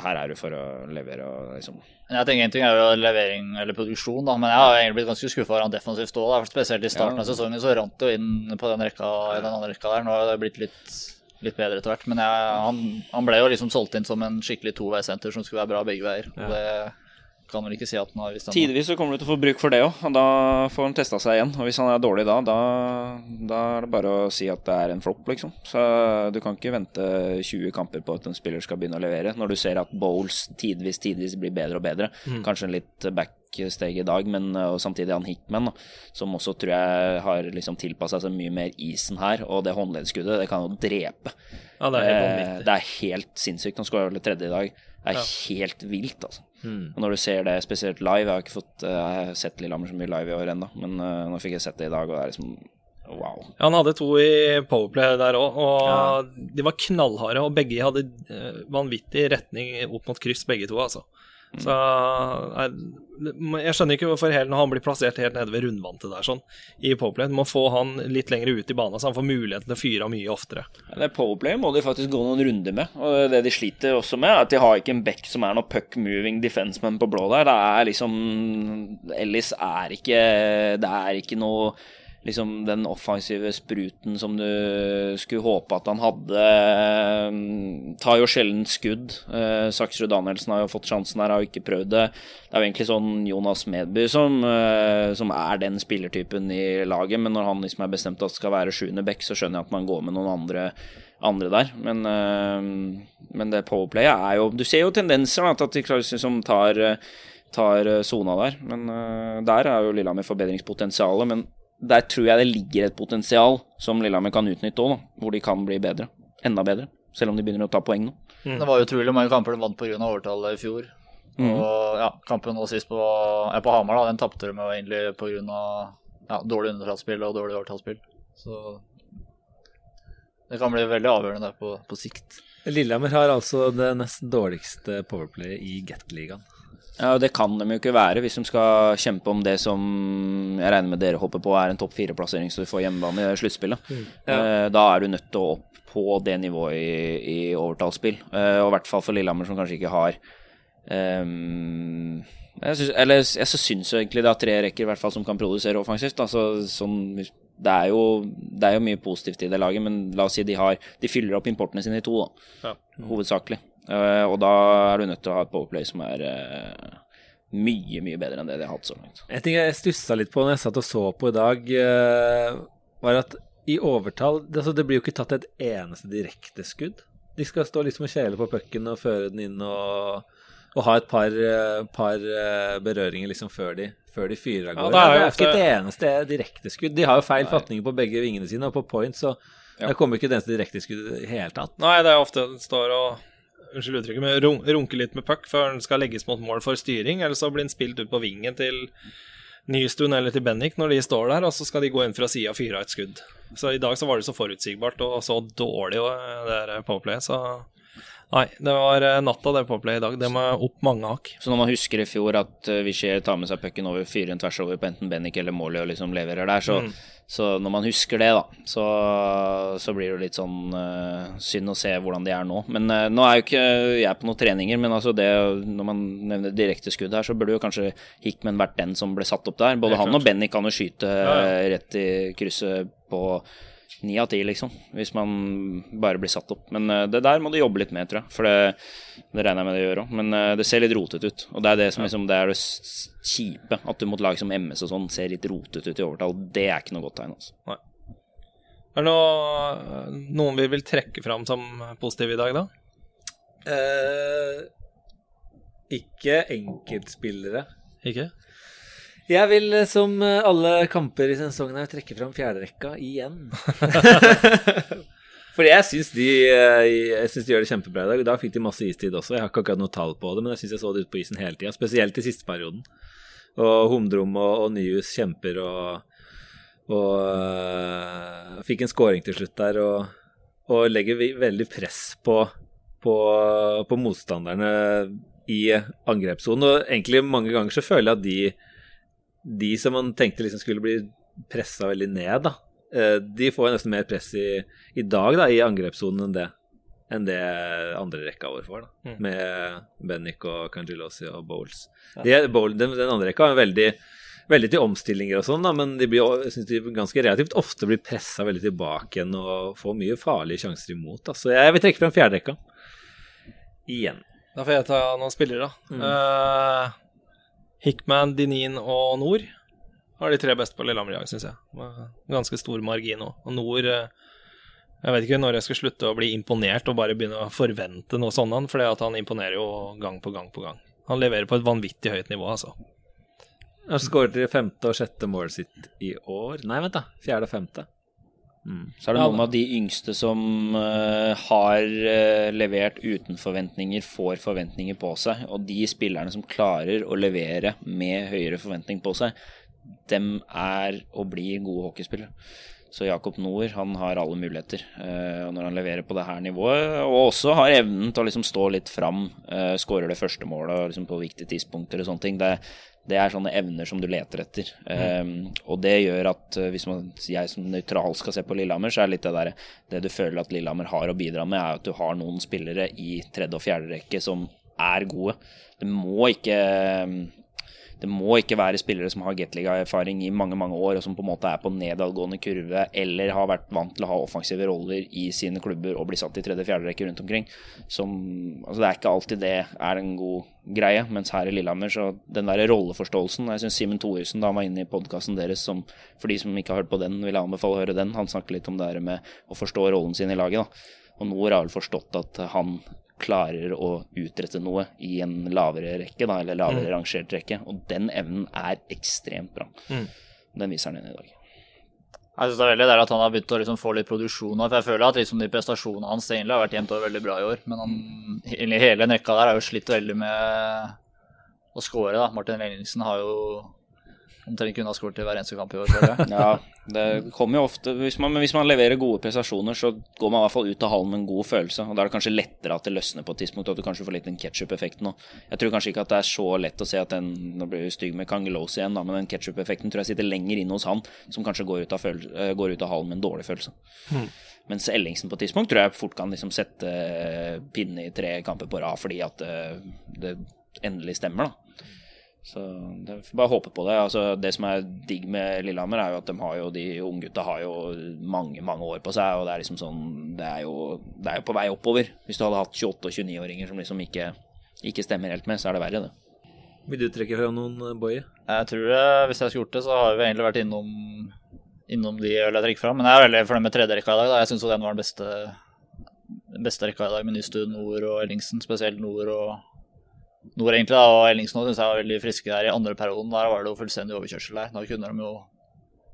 her er du for å levere og liksom Jeg tenker En ting er jo levering eller produksjon, da, men jeg har egentlig blitt ganske skuffa over han defensivt òg. Spesielt i starten Ja. av sesongen så rant det jo inn på den rekka i den andre rekka der. Nå har det blitt litt, litt bedre etter hvert. Men jeg, han, han ble jo liksom solgt inn som en skikkelig toveissenter som skulle være bra begge veier. Og det kan vel ikke si at den har. Tidvis så kommer du til å få bruk for det òg, og da får han testa seg igjen. Og hvis han er dårlig da, da, da er det bare å si at det er en flopp, liksom. Så du kan ikke vente 20 kamper på at en spiller skal begynne å levere, når du ser at Bowles tidvis, tidvis blir bedre og bedre. Kanskje en litt backsteg i dag, men og samtidig han Hickman, da, som også tror jeg har liksom tilpassa seg mye mer isen her. Og det håndleddskuddet, det kan jo drepe. Ja, det er helt Eh, det er helt sinnssykt. Han skåra vel tredje i dag. Det er helt vilt, altså. Og når du ser det spesielt live Jeg har ikke fått eh, sett Lillehammer så mye live i år ennå, men uh, nå fikk jeg sett det i dag, og det er liksom Wow. Ja, han hadde to i Powerplay der òg, og de var knallharde. Og begge hadde eh, vanvittig retning opp mot kryss, begge to, altså. Så jeg skjønner ikke hvorfor Helen han blir plassert helt nede ved rundvantet der, sånn, i Powerplay. Du må få han litt lenger ut i banen, så han får muligheten til å fyre av mye oftere. Ja, det Powerplay må de faktisk gå noen runder med. Og det de sliter også med, er at de har ikke en back som er noe puck moving defenseman på blå der. Det er liksom Ellis er ikke Det er ikke noe liksom den offensive spruten som du skulle håpe at han hadde. Tar jo sjelden skudd. Eh, Saksrud Danielsen har jo fått sjansen her, har jo ikke prøvd det. Det er jo egentlig sånn Jonas Medby som, eh, som er den spillertypen i laget, men når han liksom er bestemt at det skal være sjuende back, så skjønner jeg at man går med noen andre, andre der. Men, eh, men det powerplayet er jo Du ser jo tendenser da, til at de som tar tar sona der. Men der er jo Lillehammer forbedringspotensialet. Men der tror jeg det ligger et potensial som Lillehammer kan utnytte òg, hvor de kan bli bedre. Enda bedre. Selv om de begynner å ta poeng nå. Det var utrolig mange kamper de vant pga. overtallet i fjor. Og ja, kampen nå sist på, ja, på Hamar, da, den tapte de jo egentlig pga. Ja, dårlig underslagsspill og dårlig overtallsspill. Så det kan bli veldig avgjørende der på, på sikt. Lillehammer har altså det nest dårligste powerplayet i Gat-ligaen. Ja, Det kan de jo ikke være hvis de skal kjempe om det som jeg regner med dere håper på er en topp fire-plassering så du får hjemmebane i sluttspillet. Eh, Da er du nødt til å opp på det nivået i, i overtallsspill. Eh, og i hvert fall for Lillehammer, som kanskje ikke har um, jeg synes, Eller jeg så syns jo egentlig det er tre rekker i hvert fall som kan produsere offensivt. Altså, sånn, det, er jo, det er jo mye positivt i det laget, men la oss si de har De fyller opp importene sine i to, da, Ja. hovedsakelig. Eh, og da er du nødt til å ha et powerplay som er eh, mye, mye bedre enn det de har hatt så langt. En ting jeg stussa litt på når jeg satt og så på i dag, eh, var at i overtall altså det blir jo ikke tatt et eneste direkteskudd. De skal stå liksom og kjele på pucken og føre den inn og, og ha et par, par berøringer liksom før de, før de fyrer av Ja, det er det, jo er ikke et eneste direkteskudd. De har jo feil fatninger på begge vingene sine, og på point så Ja. det kommer ikke et eneste direkteskudd i det hele tatt. Nei, det er ofte den står og Unnskyld uttrykket, men run- runker litt med puck før den skal legges mot mål for styring, eller så blir den spilt ut på vingen til Nystuen eller til Bennik når de står der, og så skal de gå inn fra sida og fyre av et skudd. Så i dag så var det så forutsigbart og så dårlig eh, det der Powerplay, så Nei, det var eh, natta det powerplayet i dag. Det må opp mange hakk. Så når man husker i fjor at uh, Vischer tar med seg pucken over, fyrer en tvers over på enten Bennik eller Molly og liksom leverer der, så, så når man husker det, da, så, så blir det litt sånn uh, synd å se hvordan de er nå. Men uh, nå er jo ikke jeg på noen treninger, men altså det, når man nevner direkte skudd her, så burde jo kanskje Hickman vært den som ble satt opp der. Både han og Benny kan jo skyte eh, rett i krysset på ni av ti, liksom, hvis man bare blir satt opp. Men uh, det der må du jobbe litt med, tror jeg. For det, det regner jeg med det gjør òg. Men uh, det ser litt rotete ut. Og det er det som liksom, det er det kjipe. At du mot lag som MS og sånn ser litt rotete ut i overtall. Det er ikke noe godt tegn. altså. Er det noe, noen vi vil trekke fram som positive i dag, da? Eh, ikke enkeltspillere. Ikke? Jeg vil, eh, som eh, alle kamper i sesongen, her, trekke fram fjerderekka igjen. For jeg syns de, eh, de gjør det kjempebra i dag. I dag fikk de masse istid også. Jeg har ikke akkurat noe tall på det, men jeg syns jeg så det ute på isen hele tida. Spesielt i siste perioden. Og Humdrom og, og Nyhus kjemper og, og øh, fikk en scoring til slutt der. Og, og legger veldig press på, på, på motstanderne i angrepssonen. Og egentlig mange ganger så føler jeg at de, de som man tenkte liksom skulle bli pressa veldig ned, da, eh, de får nesten mer press i, i dag da, i angrepssonen enn det enn det andre rekka vår får, da. Mm. Med Bennick og Cangelosi og Bowles. De, Bowl, den, den andre rekka er veldig, veldig til omstillinger og sånn, men de blir, synes de ganske relativt ofte blir pressa veldig tilbake igjen og får mye farlige sjanser imot. Da. Så jeg vil trekke frem fjerde rekka. Igjen. Da får jeg ta noen spillere, da. Eh, Hickman, Dinin og Nord har de tre beste på Lillehammer i dag, syns jeg. Ganske stor margin òg. Og Nord eh, Jeg vet ikke når jeg skal slutte å bli imponert og bare begynne å forvente noe sånt, for han imponerer jo gang på gang på gang. Han leverer på et vanvittig høyt nivå, altså. Han skåret femte og sjette målet sitt i år. Nei, vent, da. Fjerde og femte. Så er det noe med at de yngste som uh, har uh, levert uten forventninger, får forventninger på seg. Og de spillerne som klarer å levere med høyere forventning på seg, dem er og blir gode hockeyspillere. Så Jakob Noer han har alle muligheter. uh, når han leverer på det her nivået, og også har evnen til å liksom stå litt fram, uh, skårer det første målet liksom på viktige tidspunkter og sånne ting, det, det er sånne evner som du leter etter. Mm. og det gjør at eh, hvis man, jeg som nøytral skal se på Lillehammer, så er litt det der Det du føler at Lillehammer har å bidra med, er at du har noen spillere i tredje og fjerde rekke som er gode. Det må ikke det må ikke være spillere som har Gateliga-erfaring i mange mange år, og som på en måte er på nedadgående kurve, eller har vært vant til å ha offensive roller i sine klubber og bli satt i tredje-fjerde rekke rundt omkring. Som, altså det er ikke alltid det er en god greie, mens her i Lillehammer, så den der rolleforståelsen Jeg syns Simen Thoresen, da han var inne i podkasten deres, som for de som ikke har hørt på den, vil jeg anbefale å høre den. Han snakker litt om det her med å forstå rollen sin i laget. da. Og Noor har vel forstått at han klarer å utrette noe i en lavere rekke, da, eller lavere mm. rangert rekke. Og den evnen er ekstremt bra. Mm. Den viser han inn i dag. Jeg synes det er veldig der at han har begynt å liksom få litt produksjon for Jeg føler at liksom de prestasjonene hans egentlig har vært jevnt over veldig bra i år. Men han, hele den rekka der har jo slitt veldig med å score. da. Martin Ellingsen har jo omtrent kunne ha skåret i hver eneste kamp i år. ja, det kommer jo ofte hvis man, hvis man, leverer gode prestasjoner, så går man i hvert fall ut av hallen med en god følelse. og Da er det kanskje lettere at det løsner på et tidspunkt, og at du kanskje får litt den ketsjup-effekten òg. Jeg tror kanskje ikke at det er så lett å se at den Nå blir jeg stygg med Kangelos igjen, da, men den ketsjup-effekten tror jeg sitter lenger inne hos han, som kanskje går ut av, følelse, eh, går ut av hallen med en dårlig følelse. Mm. Mens Ellingsen på et tidspunkt tror jeg fort kan liksom sette eh, pinne i tre kamper på rad fordi at det, eh, det endelig stemmer. da så det, bare håpe på det. Altså, det som er digg med Lillehammer, er jo at de har jo, de unggutta har jo mange mange år på seg. Og det er liksom sånn Det er jo, det er jo på vei oppover. Hvis du hadde hatt 28- og 29-åringer som liksom ikke, ikke, stemmer helt med, så er det verre, det. Vil du trekke fra noen, eh, Boje? Jeg tror det, hvis jeg skulle gjort det, så har vi egentlig vært innom, innom de jeg vil trekke fram. Men jeg er veldig fornøyd med tredje rekka i dag. Da. Jeg syns den var den beste, beste rekka i dag, med Nystuen, Nord og Ellingsen. Spesielt Nord og Nord egentlig da, og Ellingsen syns jeg var veldig friske der i andre perioden. Der var det jo fullstendig overkjørsel der. Da kunne de jo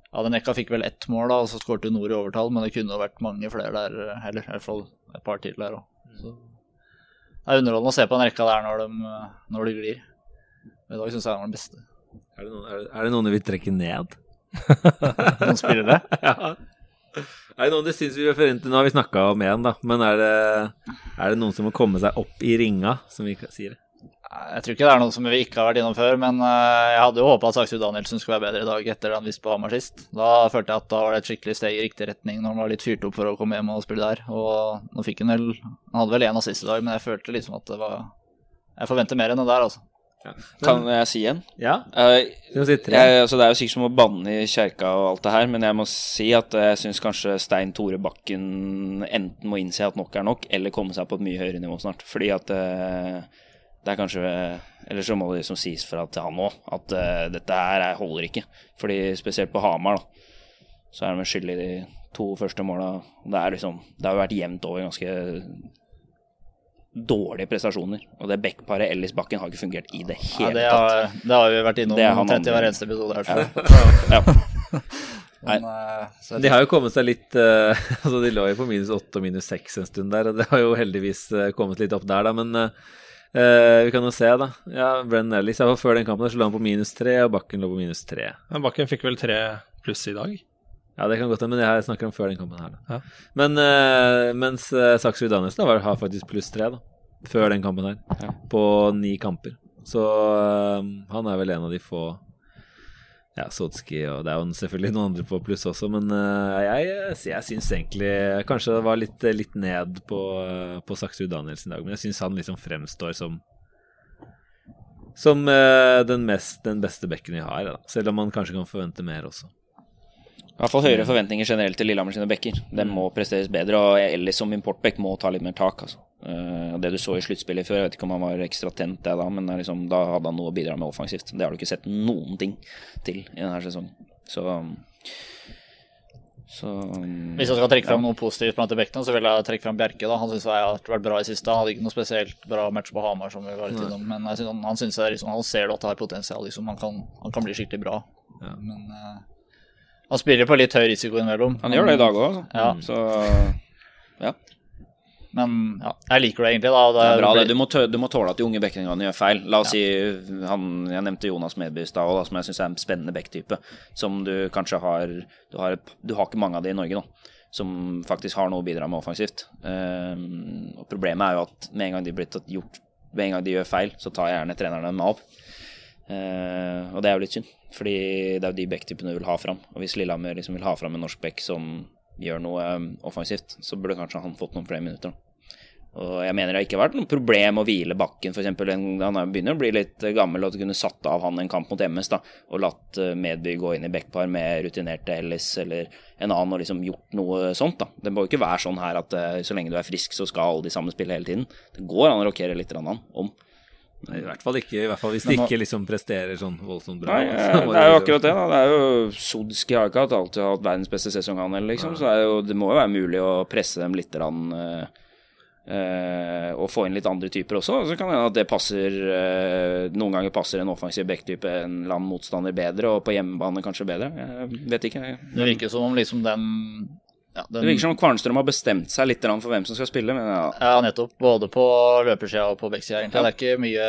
Ja, den rekka fikk vel ett mål, da, og så skåret Nord i overtall, men det kunne jo vært mange flere der heller. I hvert fall et par til der òg. Det er underholdende å se på den rekka der når de, når de glir. I dag syns jeg den var den beste. Er det, noen, er, det, er det noen du vil trekke ned? noen spillere? ja. Er det noen du syns vi refererer til? Nå har vi snakka om én, da. Men er det, er det noen som må komme seg opp i ringa, som vi sier det? Jeg tror ikke det er noe som vi ikke har vært innom før, men eh, jeg hadde jo håpa at Saksrud Danielsen skulle være bedre i dag etter det han viste på Hamar sist. Da følte jeg at da var det et skikkelig steg i riktig retning når han var litt fyrt opp for å komme hjem og spille der. Og nå fikk han vel Han hadde vel én assist i dag, men jeg følte liksom at det var Jeg forventer mer enn det der, altså. Ja. kan jeg si en? Ja. Uh, si jeg, altså det er jo sikkert som å banne i kjerka og alt det her, men jeg må si at jeg syns kanskje Stein Tore Bakken enten må innse at nok er nok, eller komme seg på et mye høyere nivå snart. Fordi at uh, det er kanskje Eller så må det liksom sies fra til han òg at uh, dette her holder ikke. Fordi spesielt på Hamar, da, så er de skyld i de to første måla. Det er liksom Det har jo vært jevnt over ganske dårlige prestasjoner. Og det backparet Ellis Bakken har ikke fungert i det hele ja, det har, tatt. Det har vi vært innom 30 hver eneste episode her. Ja. ja. Men, uh, de har jo kommet seg litt uh, Altså De lå jo på minus 8 og minus 6 en stund der, og det har jo heldigvis kommet litt opp der, da. Men Uh, vi kan jo se, da. Ja, Brennan Ellis Før den kampen der så lå han på minus tre, og Bakken lå på minus tre. Men Bakken fikk vel tre pluss i dag? Ja, det kan godt hende, men jeg snakker om før den kampen her. Da. Ja. Men uh, mens uh, Saksrud Danielsen har faktisk pluss tre, da. Før den kampen her. Ja. På ni kamper. Så uh, han er vel en av de få ja, Sotski og det er jo selvfølgelig noen andre på pluss også, men uh, jeg, jeg syns egentlig Kanskje det var litt, litt ned på, på Saksrud Danielsen i dag, men jeg syns han liksom fremstår som som uh, den, mest, den beste bekken vi har, da. selv om man kanskje kan forvente mer også. I hvert fall høyere forventninger generelt til Lillehammer sine bekker. Den må presteres bedre, og Ellis som importbekk må ta litt mer tak. Altså. Uh, det du så i sluttspillet før, jeg vet ikke om han var ekstra tent det da, men liksom, da hadde han noe å bidra med offensivt. Det har du ikke sett noen ting til i denne sesongen. Så, så Hvis jeg skal trekke fram ja. noe positivt blant bekkene, så vil jeg trekke fram Bjerke. da Han syns jeg har vært bra i siste. Han hadde ikke noe spesielt bra match på Hamar, som vi var litt innom, men jeg synes han, han, synes liksom, han ser at det har potensial. Liksom. Han, kan, han kan bli skikkelig bra. Ja. Men uh, han spiller på litt høy risiko innimellom. Han gjør det i dag òg, altså. Ja. Så ja. Men ja, jeg liker det egentlig, da. Det er bra, det. Du må, tø du må tåle at de unge bekkene gjør feil. La oss ja. si han, Jeg nevnte Jonas Medby i stad, som jeg syns er en spennende bekktype. Som du kanskje har du har, du har, ikke mange av de i Norge nå. Som faktisk har noe å bidra med offensivt. Um, og Problemet er jo at med en gang de blir gjort Med en gang de gjør feil, så tar gjerne trenerne dem av. Uh, og det er jo litt synd, fordi det er jo de bekktypene du vil ha fram. Og hvis Lillehammer liksom vil ha fram en norsk bekk som gjør noe um, offensivt, så burde kanskje han fått noen flere minutter. Og jeg mener det har ikke vært noe problem å hvile bakken, f.eks. Han begynner å bli litt gammel og kunne satt av han en kamp mot MS da, og latt Medby gå inn i backpar med rutinerte Ellis eller en annen og liksom gjort noe sånt. da. Det må jo ikke være sånn her at så lenge du er frisk, så skal alle de samme spille hele tiden. Det går an å rokere litt om. Nei, I hvert fall ikke, i hvert fall hvis de ikke liksom presterer sånn voldsomt bra. Nei, det er jo akkurat det. da Det er jo Sodski har ikke alltid hatt verdens beste sesong, han heller, liksom. Så det, jo, det, må jo være mulig å presse dem litt rann, uh, uh, og få inn litt andre typer også. Så kan det hende at det passer uh, Noen ganger passer en offensiv backtype en eller annen motstander bedre, og på hjemmebane kanskje bedre. Jeg vet ikke. Det virker som om liksom den ja, den... Det virker som Kvarnstrøm har bestemt seg litt for hvem som skal spille. Men ja. ja, nettopp. Både på løpersida og på backsida, egentlig. Ja. Det er ikke mye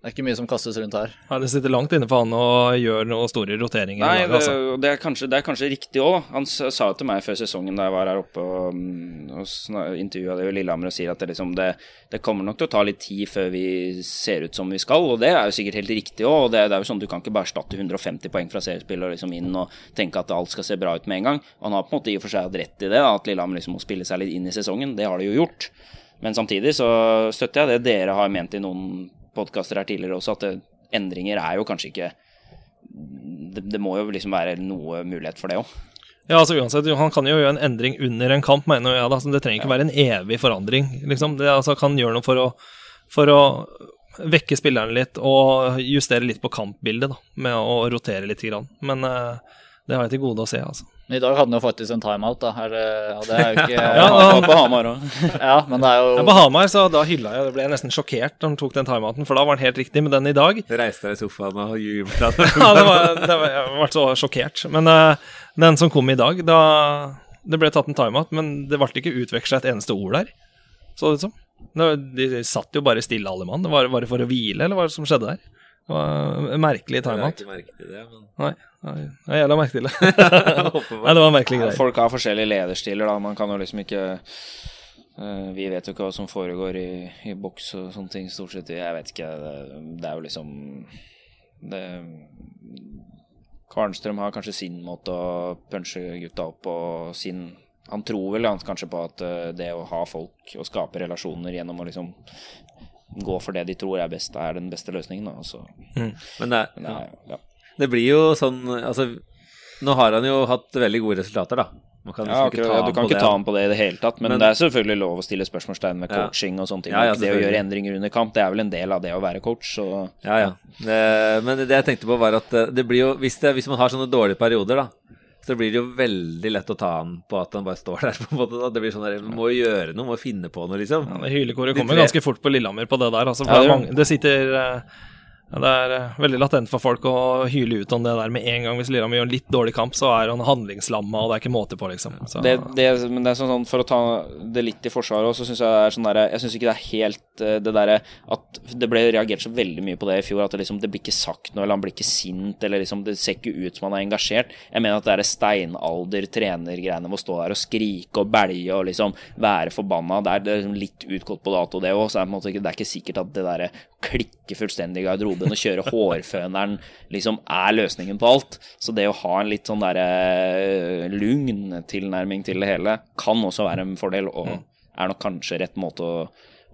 det er ikke mye som kastes rundt her. Ja, Det sitter langt inne for han å gjøre noen store roteringer. Nei, dag, altså. det, det, er kanskje, det, er kanskje, riktig òg. Han sa til meg før sesongen da jeg var her oppe og, mm, og intervjua det i Lillehammer og sier at det, liksom, det, kommer nok til å ta litt tid før vi ser ut som vi skal, og det er jo sikkert helt riktig òg. Det, det er jo sånn Du kan ikke bare erstatte 150 poeng fra seriespill og liksom inn og tenke at alt skal se bra ut med en gang. Og han har på en måte i og for seg hatt rett i det, da, at Lillehammer liksom må spille seg litt inn i sesongen. Det har de jo gjort. Men samtidig så støtter jeg det dere har ment i noen podkaster her tidligere også, at det, endringer er jo kanskje ikke det, det, må jo liksom være noe mulighet for det òg. Ja, altså uansett, Han kan jo gjøre en endring under en kamp, mener jeg. da, så Det trenger ikke ja. være en evig forandring. liksom. Det altså, kan gjøre noe for å, for å vekke spillerne litt og justere litt på kampbildet da, med å rotere litt. Grann. Men uh, det har jeg til gode å se. altså. I dag hadde han jo faktisk en timeout, da. Her, og det er jo ikke ja, han, på Hamar òg. ja, men det er jo ja, På Hamar så da hylla jeg, ble jeg nesten sjokkert da han tok den timeouten, for da var han helt riktig. Men den i dag Du reiste deg i sofaen og jubla? ja, det var, det var, jeg ble så sjokkert. Men uh, den som kom i dag, da Det ble tatt en timeout, men det ble ikke utveksla et eneste ord der, så det ut som. De satt jo bare stille, alle mann. Var, var det for å hvile, eller hva var det som skjedde der? En merkelig timeout. Jeg la ikke merke til det, men Nei. Jeg la merke til det. Nei, det var greie. greier. Folk har forskjellige lederstiler, da. Man kan jo liksom ikke uh, Vi vet jo ikke hva som foregår i, i, boks og sånne ting, stort sett. Jeg vet ikke. Det, det er jo liksom det Kvarnstrøm har kanskje sin måte å punche gutta opp på sin Han tror vel kanskje på at uh, det å ha folk og skape relasjoner gjennom å liksom gå for det de tror er best, er den beste løsningen. Da. Altså, mm. Men det, er, ja. Det blir jo sånn Altså, nå har han jo hatt veldig gode resultater, da. Liksom ja, ikke ta du kan ikke det. ta ham på det i det hele tatt, men, men, det er selvfølgelig lov å stille spørsmålstegn med coaching ja. og sånne ting. Ja, ja, det å gjøre endringer under kamp, det er vel en del av det å være coach. Så. Ja, ja. Det, men det jeg tenkte på, var at eh, det blir jo hvis, det, hvis man har sånne dårlige perioder, da, så blir det jo veldig lett å ta han på at han bare står der. på en måte. Da. Det blir sånn der, må gjøre noe, må finne på noe, liksom. Ja, Hylekoret kommer ganske fort på Lillehammer på det der. Altså, ja, det, mange, det sitter uh, det er uh, veldig latent for folk å hyle ut om det der med en gang. Hvis Lillehammer gjør en litt dårlig kamp, så er han handlingslamma, og det er ikke måte på, liksom. Det, det, men det er sånn, For å ta det litt i forsvaret så syns jeg det er sånn derre Jeg syns ikke det er helt uh, det derre at det ble reagert så veldig mye på det i fjor, at det liksom det blir ikke sagt noe, eller han blir ikke sint, eller liksom det ser ikke ut som han er engasjert. Jeg mener at det er steinalder-trenergreiene med å stå der og skrike og belge og liksom være forbanna, det er, det er liksom litt utgått på dato, det òg. Så er det, det er ikke sikkert at det derre klikker fullstendig i garderoben og kjøre hårføneren liksom er løsningen på alt. Så det å ha en litt sånn derre eh, lugn tilnærming til det hele kan også være en fordel, og mm. er nok kanskje rett måte å,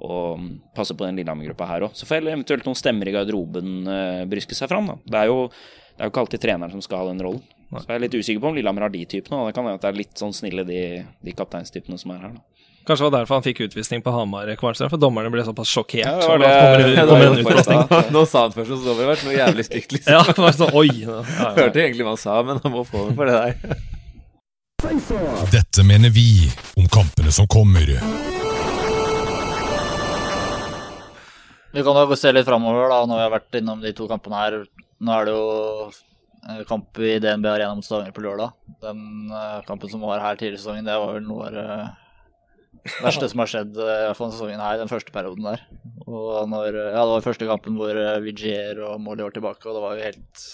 og passe på den Lillehammer-gruppa her òg. Så får eventuelt noen stemmer i garderoben uh, bryske seg fram, da. Det er, jo, det er jo ikke alltid treneren som skal ha den rollen. Så jeg er litt usikker på om Lillehammer har de typene. Og det kan hende at det er litt sånn snille de, de kapteinstypene som er her. da. Kanskje det var derfor han fikk utvisning på Hamar, for dommerne ble såpass sjokkert. Ja, det, det, det, det, Nå sa han først hos det vært noe jævlig stygt, liksom. ja, det var sånn, oi. Ja, ja. Hørte egentlig hva han sa, men han må få det for det der. Dette mener vi om kampene som kommer. Vi kan jo se litt framover, da, når vi har vært innom de to kampene her. Nå er det jo eh, kamp i DNB Arena mot Stavanger på lørdag. Den uh, kampen som var her tidligere i sesongen, det var vel noe verste som har skjedd eh, i sesongen her, den første perioden der. Og når, ja, Det var første kampen hvor eh, Vigier og Molly var tilbake, og det var jo helt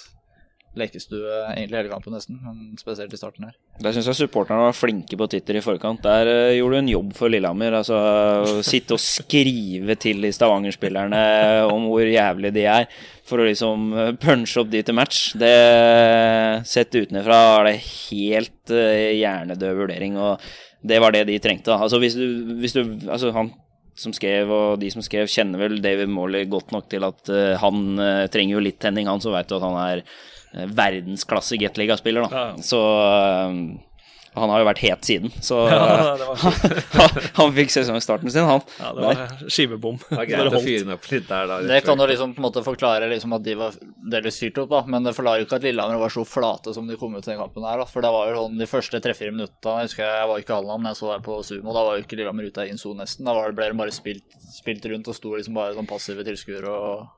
lekestue egentlig hele kampen nesten, men spesielt i starten her. Der syns jeg supporterne var flinke på Twitter i forkant. Der uh, gjorde du en jobb for Lillehammer. Altså å sitte og skrive til de Stavanger-spillerne om hvor jævlig de er, for å liksom punche opp de til match. Det Sett utenfra er det helt uh, hjernedød vurdering, og det var det de trengte. Altså hvis du, hvis du Altså han som skrev, og de som skrev, kjenner vel David Morley godt nok til at uh, han trenger jo litt tenning, han, så veit du at han er Eh, verdensklasse Gateliga-spiller, da. Ja. Så han har jo vært het siden, så ja, han, han fikk sesongstarten sin, han. Ja, det var skivebom. Det, det kan jo liksom på en måte forklare liksom at de var delvis fyrt opp, da, men det forklarer jo ikke at Lillehammer var så flate som de kom ut til den kampen her. Da. For det var jo sånn de første tre-fire minutta jeg husker jeg var ikke Halland, jeg så der på Sumo, da var jo ikke Lillehammer ute av Inso nesten. Da ble det bare spilt, spilt rundt og sto liksom bare som passive tilskuere og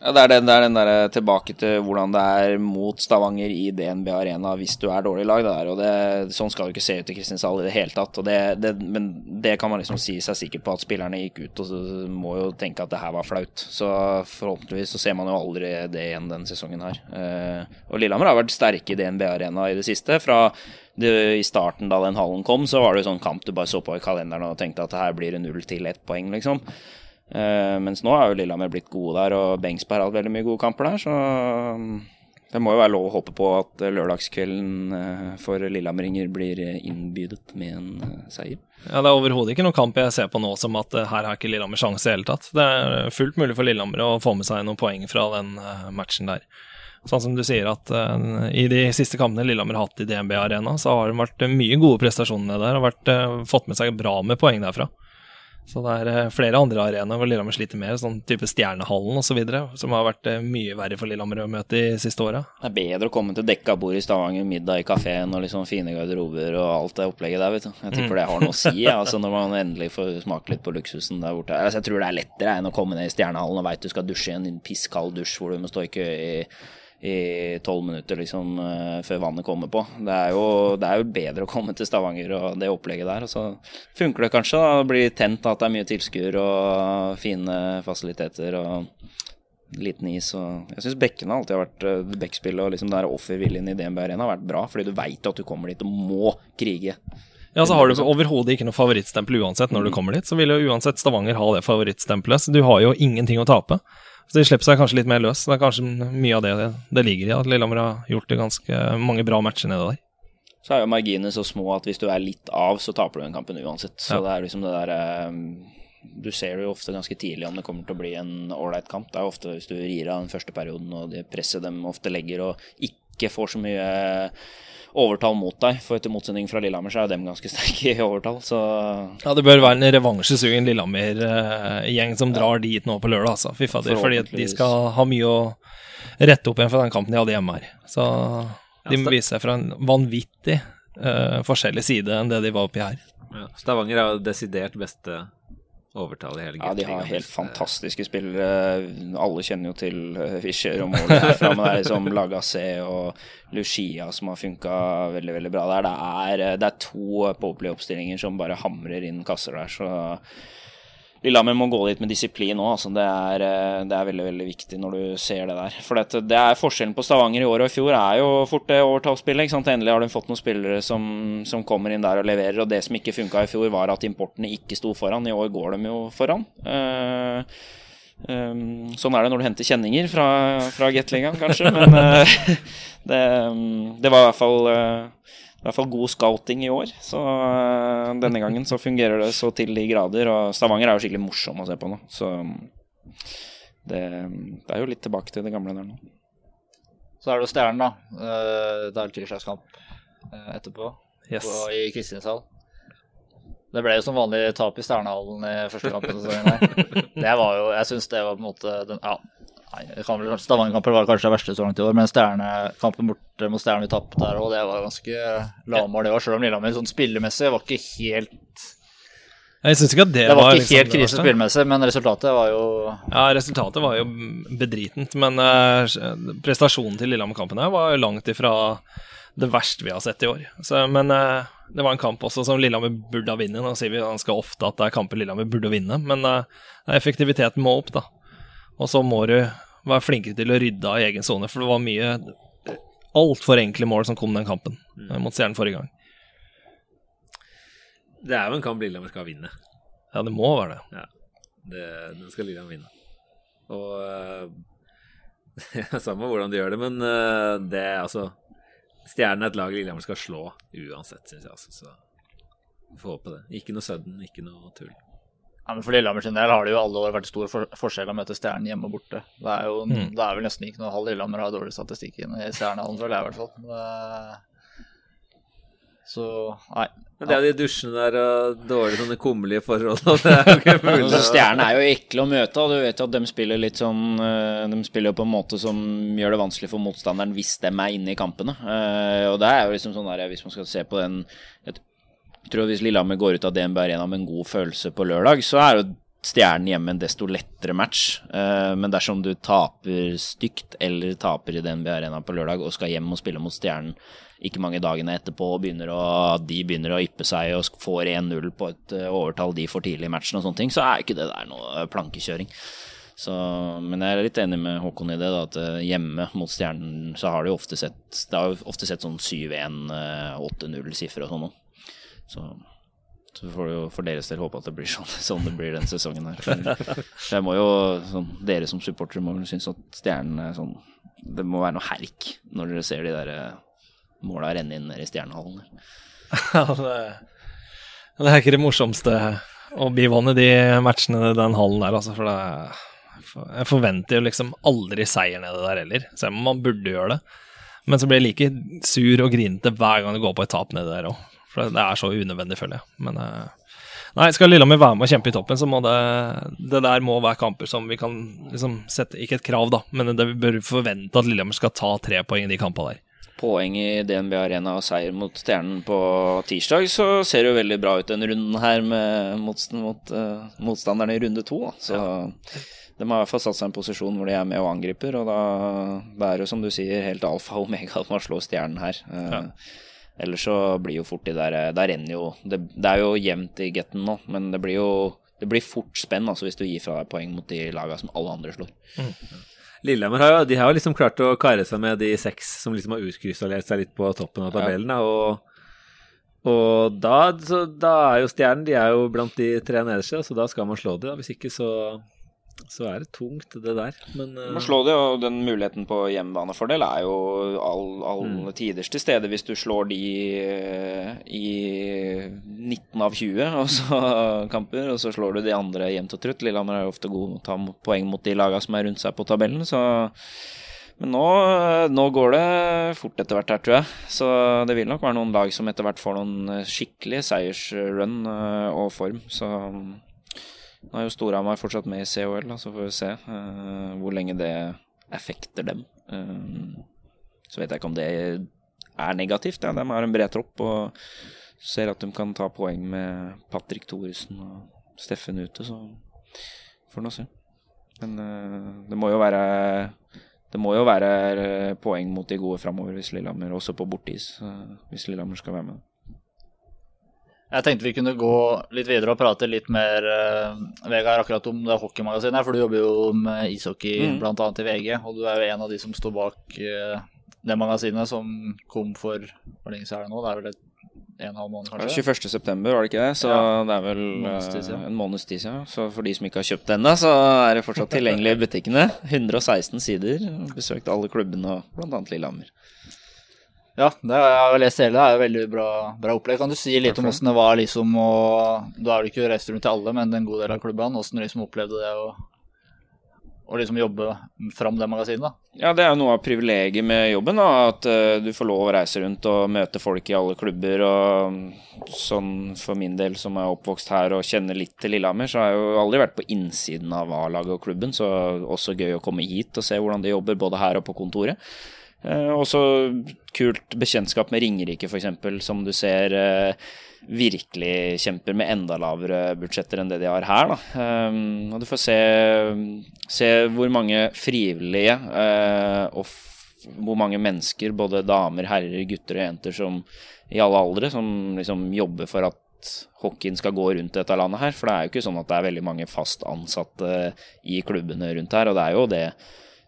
ja, det er den, det er den der eh, tilbake til hvordan det er mot Stavanger i DNB Arena hvis du er dårlig lag. Det der, og det, Sånn skal det ikke se ut i Kristiansand i det hele tatt. Det, det, men det kan man liksom si seg sikker på at spillerne gikk ut og må jo tenke at det her var flaut. Så forhåpentligvis så ser man jo aldri det igjen denne sesongen her. Eh, og Lillehammer har vært sterke i DNB Arena i det siste. Fra I starten da den hallen kom, så var det jo sånn kamp du bare så på i kalenderen og tenkte at det her blir null til ett poeng, liksom. Uh, mens nå er jo Lillehammer blitt gode der, og Bengsberg har hatt veldig mye gode kamper der. Så um, det må jo være lov å håpe på at lørdagskvelden uh, for lillehammeringer blir innbydet med en uh, seier. Ja, Det er overhodet ikke noen kamp jeg ser på nå som at her har ikke Lillehammer sjanse i hele tatt. Det er fullt mulig for Lillehammer å få med seg noen poeng fra den matchen der. Sånn som du sier at I de siste kampene Lillehammer har hatt i DNB Arena, så har det vært mye gode prestasjoner der og vært, fått med seg bra med poeng derfra. Så det er eh, flere andre arenaer hvor Lillehammer sliter mer, sånn type Stjernehallen osv., som har vært eh, mye verre for Lillehammer å møte de siste åra. Det er bedre å komme til dekka bord i Stavanger, middag i kafeen og liksom fine garderober og alt det opplegget der, vet du. Jeg tipper mm. det har noe å si, ja, altså når man endelig får smake litt på luksusen der borte. Altså, jeg tror det er lettere enn å komme ned i Stjernehallen og veit du skal dusje i en pisskald dusj hvor du må stå i kø i i tolv minutter liksom, uh, før vannet kommer på. Det er, jo, det er, jo, bedre å komme til Stavanger og det opplegget der. Og så funker det kanskje. da, Blir tent at det er mye tilskuere og fine fasiliteter og liten is. Og jeg syns bekkene alltid har vært uh, bekkspillet og liksom der offerviljen i DNB Arena har vært bra, fordi du veit at du kommer dit og må krige. Ja, så har du overhodet ikke noe favorittstempel uansett når du mm. kommer dit. Så vil jo uansett Stavanger ha det favorittstempelet, så du har jo ingenting å tape. Så de slipper seg kanskje litt mer løs. Det er kanskje mye av det det ligger i, at Lillehammer har gjort det ganske mange bra matcher nede der. Så er jo marginene så små at hvis du er litt av, så taper du den kampen uansett. Så ja. det er liksom det der eh, Du ser det jo ofte ganske tidlig om det kommer til å bli en ålreit kamp. Det er ofte hvis du rir av den første perioden og det presset dem ofte legger og ikke får så mye overtall mot deg. For etter motsetning fra Lillehammer så er jo dem ganske sterke i overtall, så Ja, det bør være en revansjesugen Lillehammer-gjeng som drar ja. dit nå på lørdag, altså. Fy fader. Fordi de skal ha mye å rette opp igjen for den kampen de hadde hjemme her. Så de må vise seg fra en vanvittig uh, forskjellig side enn det de var oppi her. Ja, Stavanger er jo desidert beste overtall i hele Ja, de har helt fantastiske spillere. Alle kjenner jo til eh, Fischer og målet herfra, men det er liksom Lagasse og Lucia som har funka veldig veldig bra der. Det er, eh, det er to Popley-oppstillinger som bare hamrer inn kasser der, så Lillehammer må gå dit med disiplin òg. Altså. Det, eh, det er veldig veldig viktig når du ser det der. For det, det er Forskjellen på Stavanger i år og i fjor er jo fort det overtallsspillet. Endelig har de fått noen spillere som, som, kommer inn der og leverer. Og det som ikke funka i fjor, var at importene ikke sto foran. I år går de jo foran. Uh, um, sånn er det når du henter kjenninger fra, fra Gatlingan, kanskje. Men uh, det, det, var i hvert fall uh, i hvert fall god scouting i år. Så uh, denne gangen så fungerer det så til de grader. Og Stavanger er jo skikkelig morsom å se på nå. Så det, det er jo litt tilbake til det gamle der nå. Så er det jo Stjernen, da. Uh, det er tirsdagskamp uh, etterpå yes. på, i Kristiansand. Det ble jo som vanlig tap i Stjernehallen i første kampen. det var jo, jeg syns det var på en måte den, ja, Stavanger-kampen var kanskje det verste så langt i år, men kampen borte mot Stjernen vi tapte der òg, det var ganske lavmål, det var. Selv om Lillehammer sånn spillemessig var ikke helt jeg synes ikke at Det, det var, var ikke liksom helt krise spillmessig, men resultatet var jo Ja, resultatet var jo bedritent, men uh, prestasjonen til Lillehammer-kampen her var langt ifra det verste vi har sett i år. Så, men uh, det var en kamp også som Lillehammer burde ha vunnet. Nå sier vi ganske ofte at det er kamper Lillehammer burde vinne, men uh, effektiviteten må opp, da. Og så må du være flinkere til å rydde av egen sone, for det var mye altfor enkle mål som kom den kampen mm. mot Stjernen forrige gang. Det er jo en kamp Lillehammer skal vinne. Ja, det må være det. Ja, det, Den skal Lillehammer vinne. Og uh, Samme hvordan de gjør det, men uh, det altså Stjernen er et lag Lillehammer skal slå uansett, syns jeg. Altså, så får håpe det. Ikke noe sudden, ikke noe tull. Ja, men For Lillehammer sin del har det jo alle år vært stor for forskjell å møte Stjernen hjemme og borte. Det er jo mm. det er vel nesten ikke noe halv Lillehammer har dårlig statistikk i Stjernehallen, føler jeg i hvert fall. Så nei. Men det er de dusjene der og dårlige sånne kummerlige forhold og det er ikke mulig. Altså, Stjernene er jo ekle å møte, og du vet jo at de spiller litt sånn eh, De spiller jo på en måte som gjør det vanskelig for motstanderen hvis de er inne i kampene. Eh, og det er jo liksom sånn der, hvis man skal se på den et tror Hvis Lillehammer går ut av DNB Arena med en god følelse på lørdag, så er jo Stjernen hjemme en desto lettere match. Eh, men dersom du taper stygt eller taper i DNB Arena på lørdag og skal hjem og spille mot Stjernen ikke mange dagene etterpå, og begynner å, de begynner å yppe seg og får 1-0 på et eh, overtall de får tidlig i matchen og sånne ting, så er ikke det der noe plankekjøring. Så, men jeg er litt enig med Håkon i det, da, at eh, hjemme mot Stjernen så har de ofte sett, det har ofte sett sånn 7-1, 8-0-sifre og sånn noe. Så, så får du jo for deres del håpe at det blir sånn, sånn det blir den sesongen her. For, jeg må jo, sånn, Dere som supportere må synes at Stjernen er sånn Det må være noe herk når dere ser de der eh, måla renne inn nede i Stjernehallen. Ja, det, det, er ikke det morsomste å bivåne de matchene i den hallen der, altså. For det, jeg forventer jo liksom aldri seier nede der heller, selv om man burde gjøre det. Men så blir jeg like sur og grinete hver gang det går på et tap nede der òg. For det er så unødvendig, føler jeg. Men uh, nei, skal Lillehammer være med og kjempe i toppen, så må det Det der må være kamper som vi kan liksom sette Ikke et krav, da, men det vi bør forvente at Lillehammer skal ta tre poeng i de kampene der. Poeng i DNB Arena og seier mot Stjernen på tirsdag, så ser det jo veldig bra ut den runden her med motstand, mot, uh, motstanderne i runde to. Så ja. de har i hvert fall satt seg i en posisjon hvor de er med og angriper, og da, det er det som du sier helt alfa og omega at man slår Stjernen her. Uh, ja. Ellers så blir jo fort de der eh, Der renner jo det, det, er jo jevnt i getten nå, men det blir jo det blir fort spenn altså, hvis du gir fra deg poeng mot de lagene som alle andre slår. Mm. Lillehammer har jo, de har jo liksom klart å kare seg med de seks som liksom har utkrystallert seg litt på toppen av tabellen. Ja. Og, og da, så, da, er jo Stjernen de er jo blant de tre nederste, så da skal man slå dem. Hvis ikke så så er det tungt, det der. Men uh... Man slår det, og den muligheten på hjemmebanefordel er jo all, all mm. tiders til stede hvis du slår de uh, i 19 av 20 også, kamper, og så slår du de andre jevnt og trutt. Lillehammer er jo ofte god å ta poeng mot de lagene som er rundt seg på tabellen, så men nå, nå, går det fort etter hvert her, tror jeg. Så det vil nok være noen lag som etter hvert får noen skikkelige seiersrun og form. Så nå er jo Storhamar fortsatt med i COL, så får vi se uh, hvor lenge det effekter dem. Uh, så vet jeg ikke om det er negativt. Ja. De har en bred tropp og ser at de kan ta poeng med Patrick Thoresen og Steffen ute, så får vi se. Men uh, det må jo være det må jo være poeng mot de gode framover hvis Lillehammer, også på bortis, hvis Lillehammer skal være med. Jeg tenkte vi kunne gå litt videre og prate litt mer uh, Vegard, akkurat om det hockeymagasinet. her. For du jobber jo med ishockey mm. bl.a. i VG, og du er jo en av de som står bak uh, det magasinet som kom for Hvor lenge siden er det nå? Det er vel et en halv måned, kanskje? 21. september, var det ikke det? Så ja. det er vel uh, en måneds tid siden. Så for de som ikke har kjøpt det ennå, så er det fortsatt tilgjengelig i butikkene. 116 sider. Besøkt alle klubbene og bl.a. Lillehammer. Ja, det har jeg lest hele. Det er jo veldig bra, bra opplegg. Kan du si litt om åssen det var liksom å Da har du ikke reist rundt til alle, men en god del av klubbene. Åssen du liksom opplevde det å, å liksom jobbe fram det magasinet? da? Ja, det er jo noe av privilegiet med jobben. da, At uh, du får lov å reise rundt og møte folk i alle klubber. Og sånn for min del som er oppvokst her og kjenner litt til Lillehammer, så har jeg jo aldri vært på innsiden av A-laget og klubben. Så også gøy å komme hit og se hvordan de jobber både her og på kontoret. Eh, også kult bekjentskap med Ringerike, f.eks., som du ser eh, virkelig kjemper med enda lavere budsjetter enn det de har her. Da. Um, og du får se, se hvor mange frivillige og hvor mange mennesker, både damer, herrer, gutter og jenter som i alle aldre, som liksom jobber for at hockeyen skal gå rundt dette landet her. For det er jo ikke sånn at det er veldig mange fast ansatte i klubbene rundt her. Og det er jo det,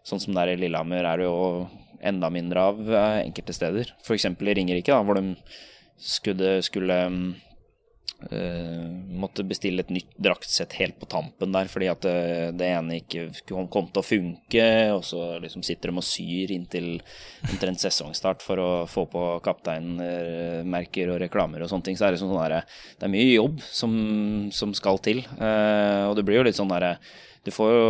sånn som det er i Lillehammer, er det jo enda mindre av eh, enkelte steder. F.eks. i Ringerike, da, hvor de skulle, skulle Uh, måtte bestille et nytt draktsett helt på tampen der fordi at det, det ene ikke kom, til å funke. Og så liksom sitter de og syr inntil omtrent sesongstart for å få på kapteinmerker og reklamer og sånne ting. Så er det, sånn der, det er mye jobb som, som skal til. Uh, og det blir jo litt sånn derre du får jo,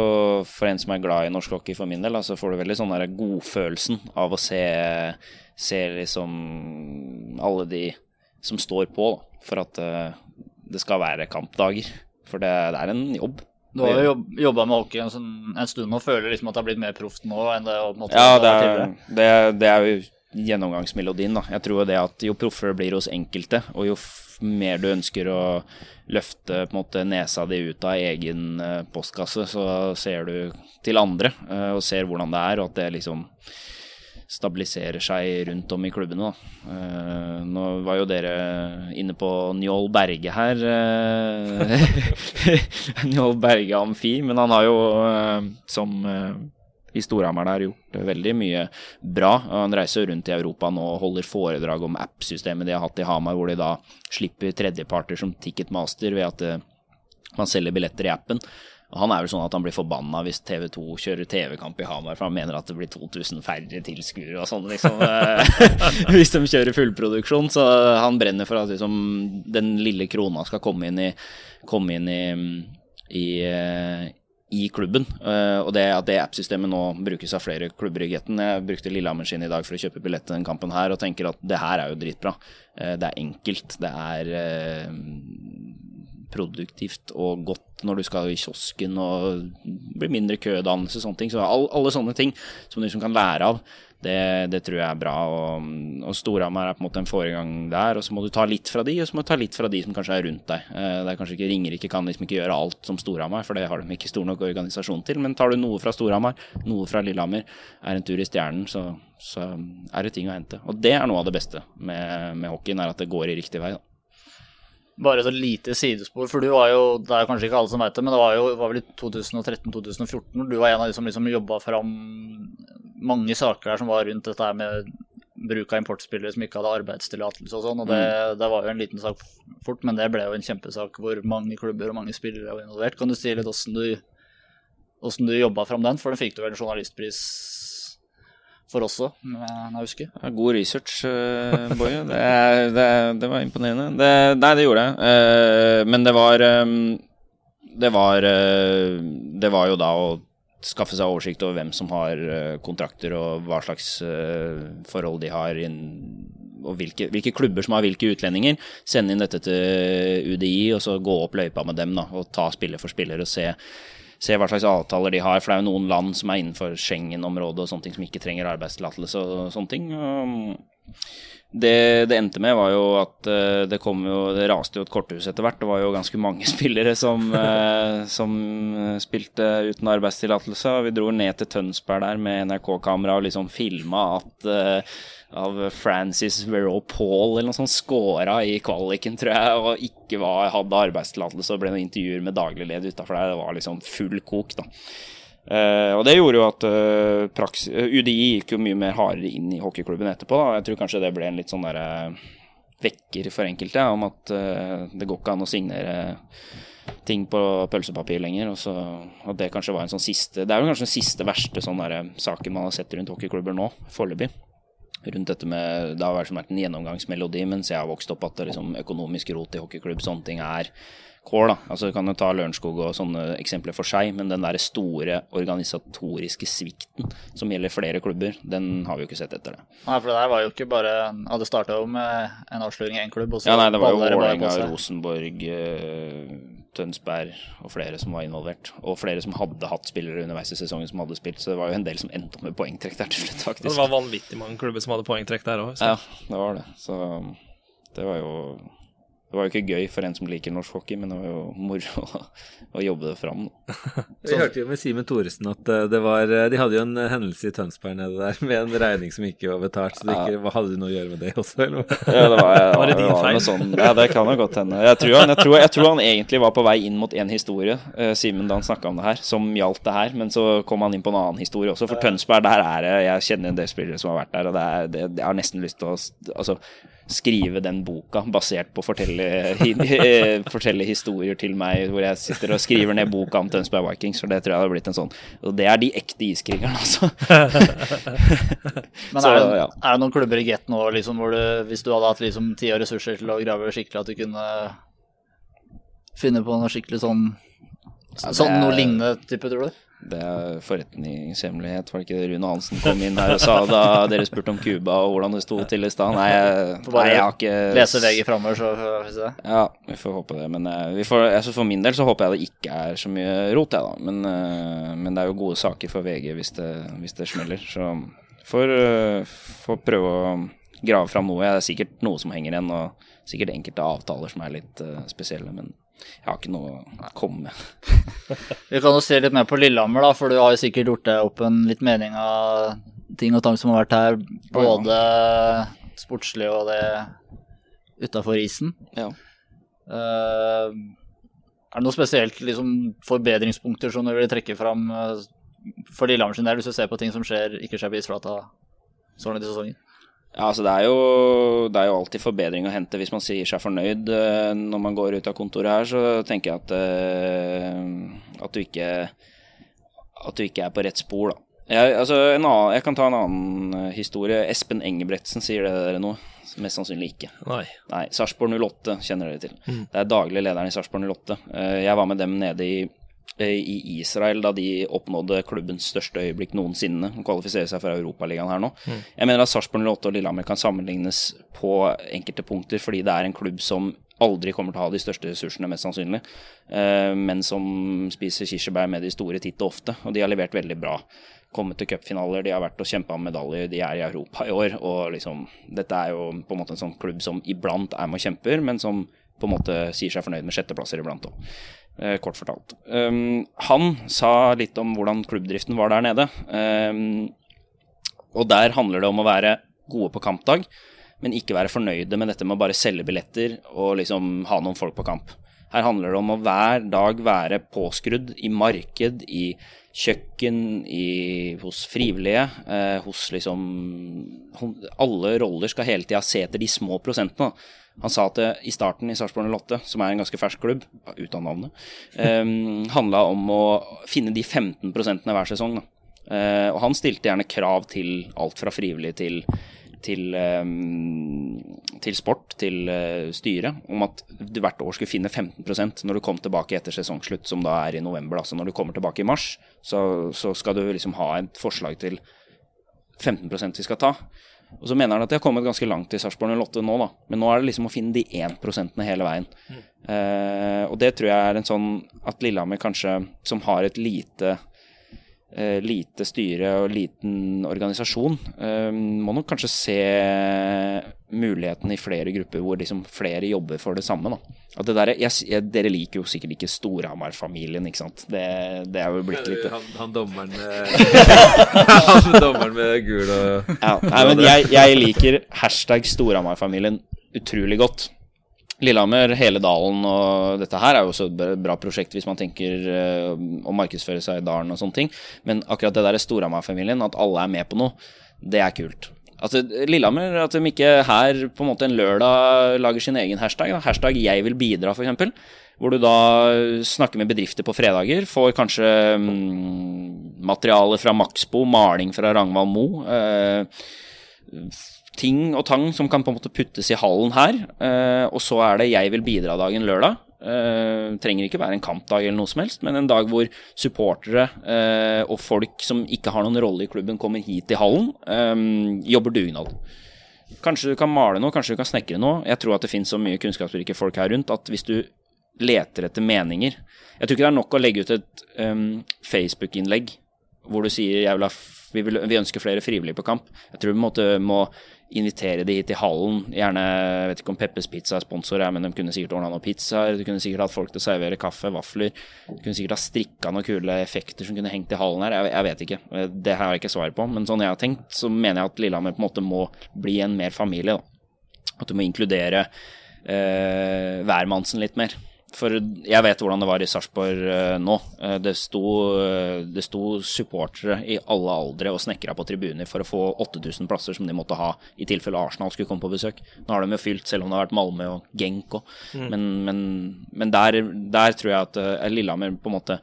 For en som er glad i norsk hockey for min del, så får du veldig sånn godfølelsen av å se, se liksom alle de som står på for at uh, det skal være kampdager. For det, det er en jobb. Du har jo jobba med hockey en, sånn, en, stund og føler liksom at det har blitt mer proft nå enn det måte, Ja, det er, det, det er, jo gjennomgangsmelodien. da. Jeg tror det at jo proffere blir hos enkelte, og jo mer du ønsker å løfte måte nesa di ut av egen uh, postkasse, så ser du til andre uh, og ser hvordan det er, og at det liksom stabiliserer seg rundt om i klubbene. Da. nå var jo dere inne på Njål Berge her. Njål Berge Amfi, men han har jo som i Storhamar der gjort veldig mye bra. Han reiser rundt i Europa nå og holder foredrag om app-systemet de har hatt i Hamar, hvor de da slipper tredjeparter som Ticketmaster ved at man selger billetter i appen. Han er vel sånn at han blir forbanna hvis TV 2 kjører TV-kamp i Hamar, for han mener at det blir 2000 færre tilskuere og sånn, liksom. hvis de kjører fullproduksjon. Så han brenner for at liksom, den lille krona skal komme inn i, komme inn i, i, i klubben. Og det at det app-systemet nå brukes av flere klubber i Getten. Jeg brukte Lillehammer sin i dag for å kjøpe billett til den kampen her, og tenker at det her er jo dritbra. Det er enkelt. Det er produktivt og godt når du skal i kiosken og blir mindre kødannelse og sånne ting. Så all, alle sånne ting som du liksom kan lære av, det, det, tror jeg er bra. Og, og Storhamar er på en måte en foregang der, og så må du ta litt fra de, og så må du ta litt fra de som kanskje er rundt deg. Eh, det er kanskje ikke Ringerike kan liksom ikke gjøre alt som Storhamar, for det har de ikke stor nok organisasjon til. Men tar du noe fra Storhamar, noe fra Lillehammer, er en tur i Stjernen, så, så, er det ting å hente. Og det er noe av det beste med, med hockeyen, er at det går i riktig vei. da. Bare så lite sidespor, for du var jo Det er kanskje ikke alle som vet det, men det var jo var vel i 2013-2014 du var en av de som liksom jobba fram mange saker der som var rundt dette her med bruk av importspillere som ikke hadde arbeidstillatelse og sånn. Og det, mm. det, var jo en liten sak fort, men det ble jo en kjempesak hvor mange klubber og mange spillere var involvert. Kan du si litt åssen du, hvordan du jobba fram den? For den fikk du vel en journalistpris for oss òg, når jeg husker. Ja, god research, uh, Boje. Det, det, det, var imponerende. Det, nei, det gjorde jeg. Uh, men det var um, Det var uh, Det var jo da å skaffe seg oversikt over hvem som har kontrakter, og hva slags forhold de har inn, og hvilke, hvilke, klubber som har hvilke utlendinger. Sende inn dette til UDI, og så gå opp løypa med dem da, og ta spiller for spiller og se se hva slags avtaler de har. For det er jo noen land som er innenfor Schengen-området og sånne ting som ikke trenger arbeidstillatelse og sånne ting. Det det endte med, var jo at eh, det jo Det raste jo et korthus etter hvert. Det var jo ganske mange spillere som, eh, som spilte uten arbeidstillatelse. Vi dro ned til Tønsberg der med NRK-kamera og liksom filma at eh, av Francis Verreau Paul eller noe sånt scora i kvaliken, tror jeg, og ikke var, hadde arbeidstillatelse og ble noen intervjuer med daglig led utafor der. Det var liksom full kok, da. Uh, og det gjorde jo at uh, praks, uh, UDI gikk jo mye mer hardere inn i hockeyklubben etterpå. da. Jeg tror kanskje det ble en litt sånn derre vekker for enkelte om at det går ikke an å signere ting på pølsepapir lenger. Og, så, og det kanskje var en sånn siste Det er jo kanskje den siste verste sånn der, saken man har sett rundt hockeyklubber nå, foreløpig rundt dette med Det har vært en gjennomgangsmelodi mens jeg har vokst opp at det liksom økonomisk rot i hockeyklubb, sånne ting er core. da. Altså Du kan jo ta Lørenskog og sånne eksempler for seg, men den der store organisatoriske svikten som gjelder flere klubber, den har vi jo ikke sett etter det. Nei, for det der var jo ikke bare Ja, det starta jo med en avsløring i én klubb, og så Ja, nei, det var jo Vålerenga, Rosenborg, uh, Tønsberg og flere som var involvert. Og flere som hadde hatt spillere underveis i sesongen som hadde spilt, så det var jo en del som endte opp med poengtrekk der til slutt, faktisk. Det var vanvittig mange klubber som hadde poengtrekk der òg. Ja, det var det. Så det var jo Det var jo ikke gøy for en som liker norsk hockey, men det var jo moro å, å jobbe det fram. Vi hørte jo med Simen Thoresen at eh, det var eh, De hadde jo en hendelse i Tønsberg nede der med en regning som ikke var betalt, så det ikke, hva hadde du noe å gjøre med det også, eller? Ja, det var, Var det din feil? Sånn, ja, det kan jo godt hende. Jeg tror, han, jeg, tror, jeg tror han egentlig var på vei inn mot en historie, eh, Simen, da han snakka om det her, som gjaldt det her. Men så kom han inn på en annen historie også. For Tønsberg, der er det Jeg kjenner en del spillere som har vært der, og det er, det, jeg har nesten lyst til å altså, skrive den boka basert på å fortelle, fortelle historier til meg, hvor jeg sitter og skriver ned boka om Tønsberg Vikings. For det tror jeg hadde blitt en sånn Og det er de ekte iskrigerne, altså. Men er, det, ja. er det noen klubber i Get nå liksom, hvor du, hvis du hadde hatt liksom tid og ressurser til å grave skikkelig, at du kunne finne på noe skikkelig sånn Ja, det Sånn noe lignende type, tror du? Det er forretningshemmelighet, var det ikke det Rune Hansen kom inn her og sa da dere spurte om Cuba og hvordan det sto til i stad? Nei, nei, jeg har ikke Lese VG framover, så vi se. Ja, vi får håpe det. Men eh, vi får, altså for min del så håper jeg det ikke er så mye rot, jeg, da. Men, eh, men det er jo gode saker for VG hvis det, hvis det smeller. Så får, eh, får prøve å grave fram noe. Det er sikkert noe som henger igjen, og sikkert enkelte avtaler som er litt spesielle. Men jeg har ikke noe å komme med. Vi kan jo se litt mer på Lillehammer, da, for du har jo sikkert gjort deg opp en litt mening av ting og tang som har vært her, både sportslig og det utafor isen. Ja. Uh, er det noe spesielt liksom, forbedringspunkter som du vil trekke fram uh, for Lillehammer sin del, hvis du ser på ting som skjer, ikke skjer på isflata så langt i sesongen? Ja, altså det er, jo, det er jo alltid forbedring å hente hvis man sier seg fornøyd eh, når man går ut av kontoret her, så tenker jeg at, eh, at, du ikke, at du ikke er på rett spor, da. Jeg, altså en annen, jeg kan ta en annen eh, historie. Espen Engebretsen, sier det dere noe? Mest sannsynlig ikke. Nei. Nei, Sarpsborg 08 kjenner dere til. Det er daglig lederen i Sarpsborg 08. Eh, Jeg var med dem nede i, i Israel da de oppnådde klubbens største øyeblikk noensinne. Å kvalifisere seg for Europaligaen her nå. Jeg mener at Sarpsborg 08 og Lillehammer kan sammenlignes på enkelte punkter, fordi det er en klubb som aldri kommer til å ha de største ressursene, mest sannsynlig, eh, men som spiser kirsebær med de store titt og ofte. Og de har levert veldig bra. Kommet til cupfinaler, de har vært og kjempa om medaljer, de er i Europa i år. Og liksom, dette er jo på en måte en sånn klubb som iblant er med og kjemper, men som på en måte sier seg fornøyd med sjetteplasser iblant òg. Eh, kort fortalt. Um, han sa litt om hvordan klubbdriften var der nede. Um, og der handler det om å være gode på kampdag, men ikke være fornøyde med dette med å bare selge billetter og liksom ha noen folk på kamp. Her handler det om å hver dag være påskrudd i marked, i kjøkken, i, hos frivillige, eh, hos liksom Alle roller skal hele tida se etter de små prosentene. Han sa at det i starten i Sarpsborg 08, som er en ganske fersk klubb, ut av navnet, eh, handla om å finne de 15 prosentene hver sesong. Da. Eh, og han stilte gjerne krav til alt fra frivillig til til, eh, til sport, til eh, styret, om at du hvert år skulle finne 15% når du kom tilbake etter sesongslutt, som da er i november. Altså når du kommer tilbake i mars, så, så skal du liksom ha et forslag til 15% vi skal ta. Og så mener han at de har kommet ganske langt i Sarpsborg 08 nå, da. Men nå er det liksom å finne de 1 hele veien. Eh, og det tror jeg er en sånn at Lillehammer kanskje, som har et lite lite styre og liten organisasjon, eh, må nok kanskje se muligheten i flere grupper hvor liksom flere jobber for det samme. Det der, jeg, jeg, dere liker jo sikkert ikke Storhamar-familien, ikke sant. Det, det er jo blitt litt Han, han dommeren med Han dommeren med gul og ja, Nei, men jeg, jeg liker hashtag Storhamar-familien utrolig godt. Lillehammer, hele dalen og dette her er jo også et bra prosjekt hvis man tenker eh, å markedsføre seg i dalen og sånne ting. Men akkurat det der Storhamar-familien, at alle er med på noe, det er kult. Altså, Lillehammer, at de ikke her på en måte en lørdag lager sin egen hashtag. Da. Hashtag 'jeg vil bidra', f.eks. Hvor du da snakker med bedrifter på fredager, får kanskje mm, materiale fra Maxbo, maling fra Ragnvald Moe. Eh, ting og tang som kan på en måte puttes i hallen her. Eh, og så er det 'Jeg vil bidra'-dagen lørdag. Eh, trenger ikke være en kampdag eller noe som helst, men en dag hvor supportere eh, og folk som ikke har noen rolle i klubben, kommer hit i hallen, eh, jobber dugnad. Kanskje du kan male noe, kanskje du kan snekre noe. Jeg tror at det finnes så mye kunnskapsrike folk her rundt at hvis du leter etter meninger Jeg tror ikke det er nok å legge ut et um, Facebook-innlegg hvor du sier jeg vi, vil, vi ønsker flere frivillige på kamp. Jeg tror du på må invitere de hit til hallen. Gjerne, jeg vet ikke om Peppes Pizza er sponsor, men de kunne sikkert ordna noen pizzaer. Du kunne sikkert hatt folk til å servere kaffe, vafler. Du kunne sikkert ha strikka noen kule effekter som kunne hengt i hallen her. Jeg, jeg vet ikke. Det har jeg ikke svar på. Men sånn jeg har tenkt, så mener jeg at Lillehammer på en måte må bli en mer familie. da. At du må inkludere eh, hvermannsen litt mer. For jeg vet hvordan det var i Sarpsborg eh, nå. Eh, det, sto, eh, det sto supportere i alle aldre og snekra på tribuner for å få 8000 plasser som de måtte ha i tilfelle Arsenal skulle komme på besøk. Nå har de jo fylt, selv om det har vært Malmö og Genk òg. Men, men, men der, der tror jeg at eh, Lillehammer på en måte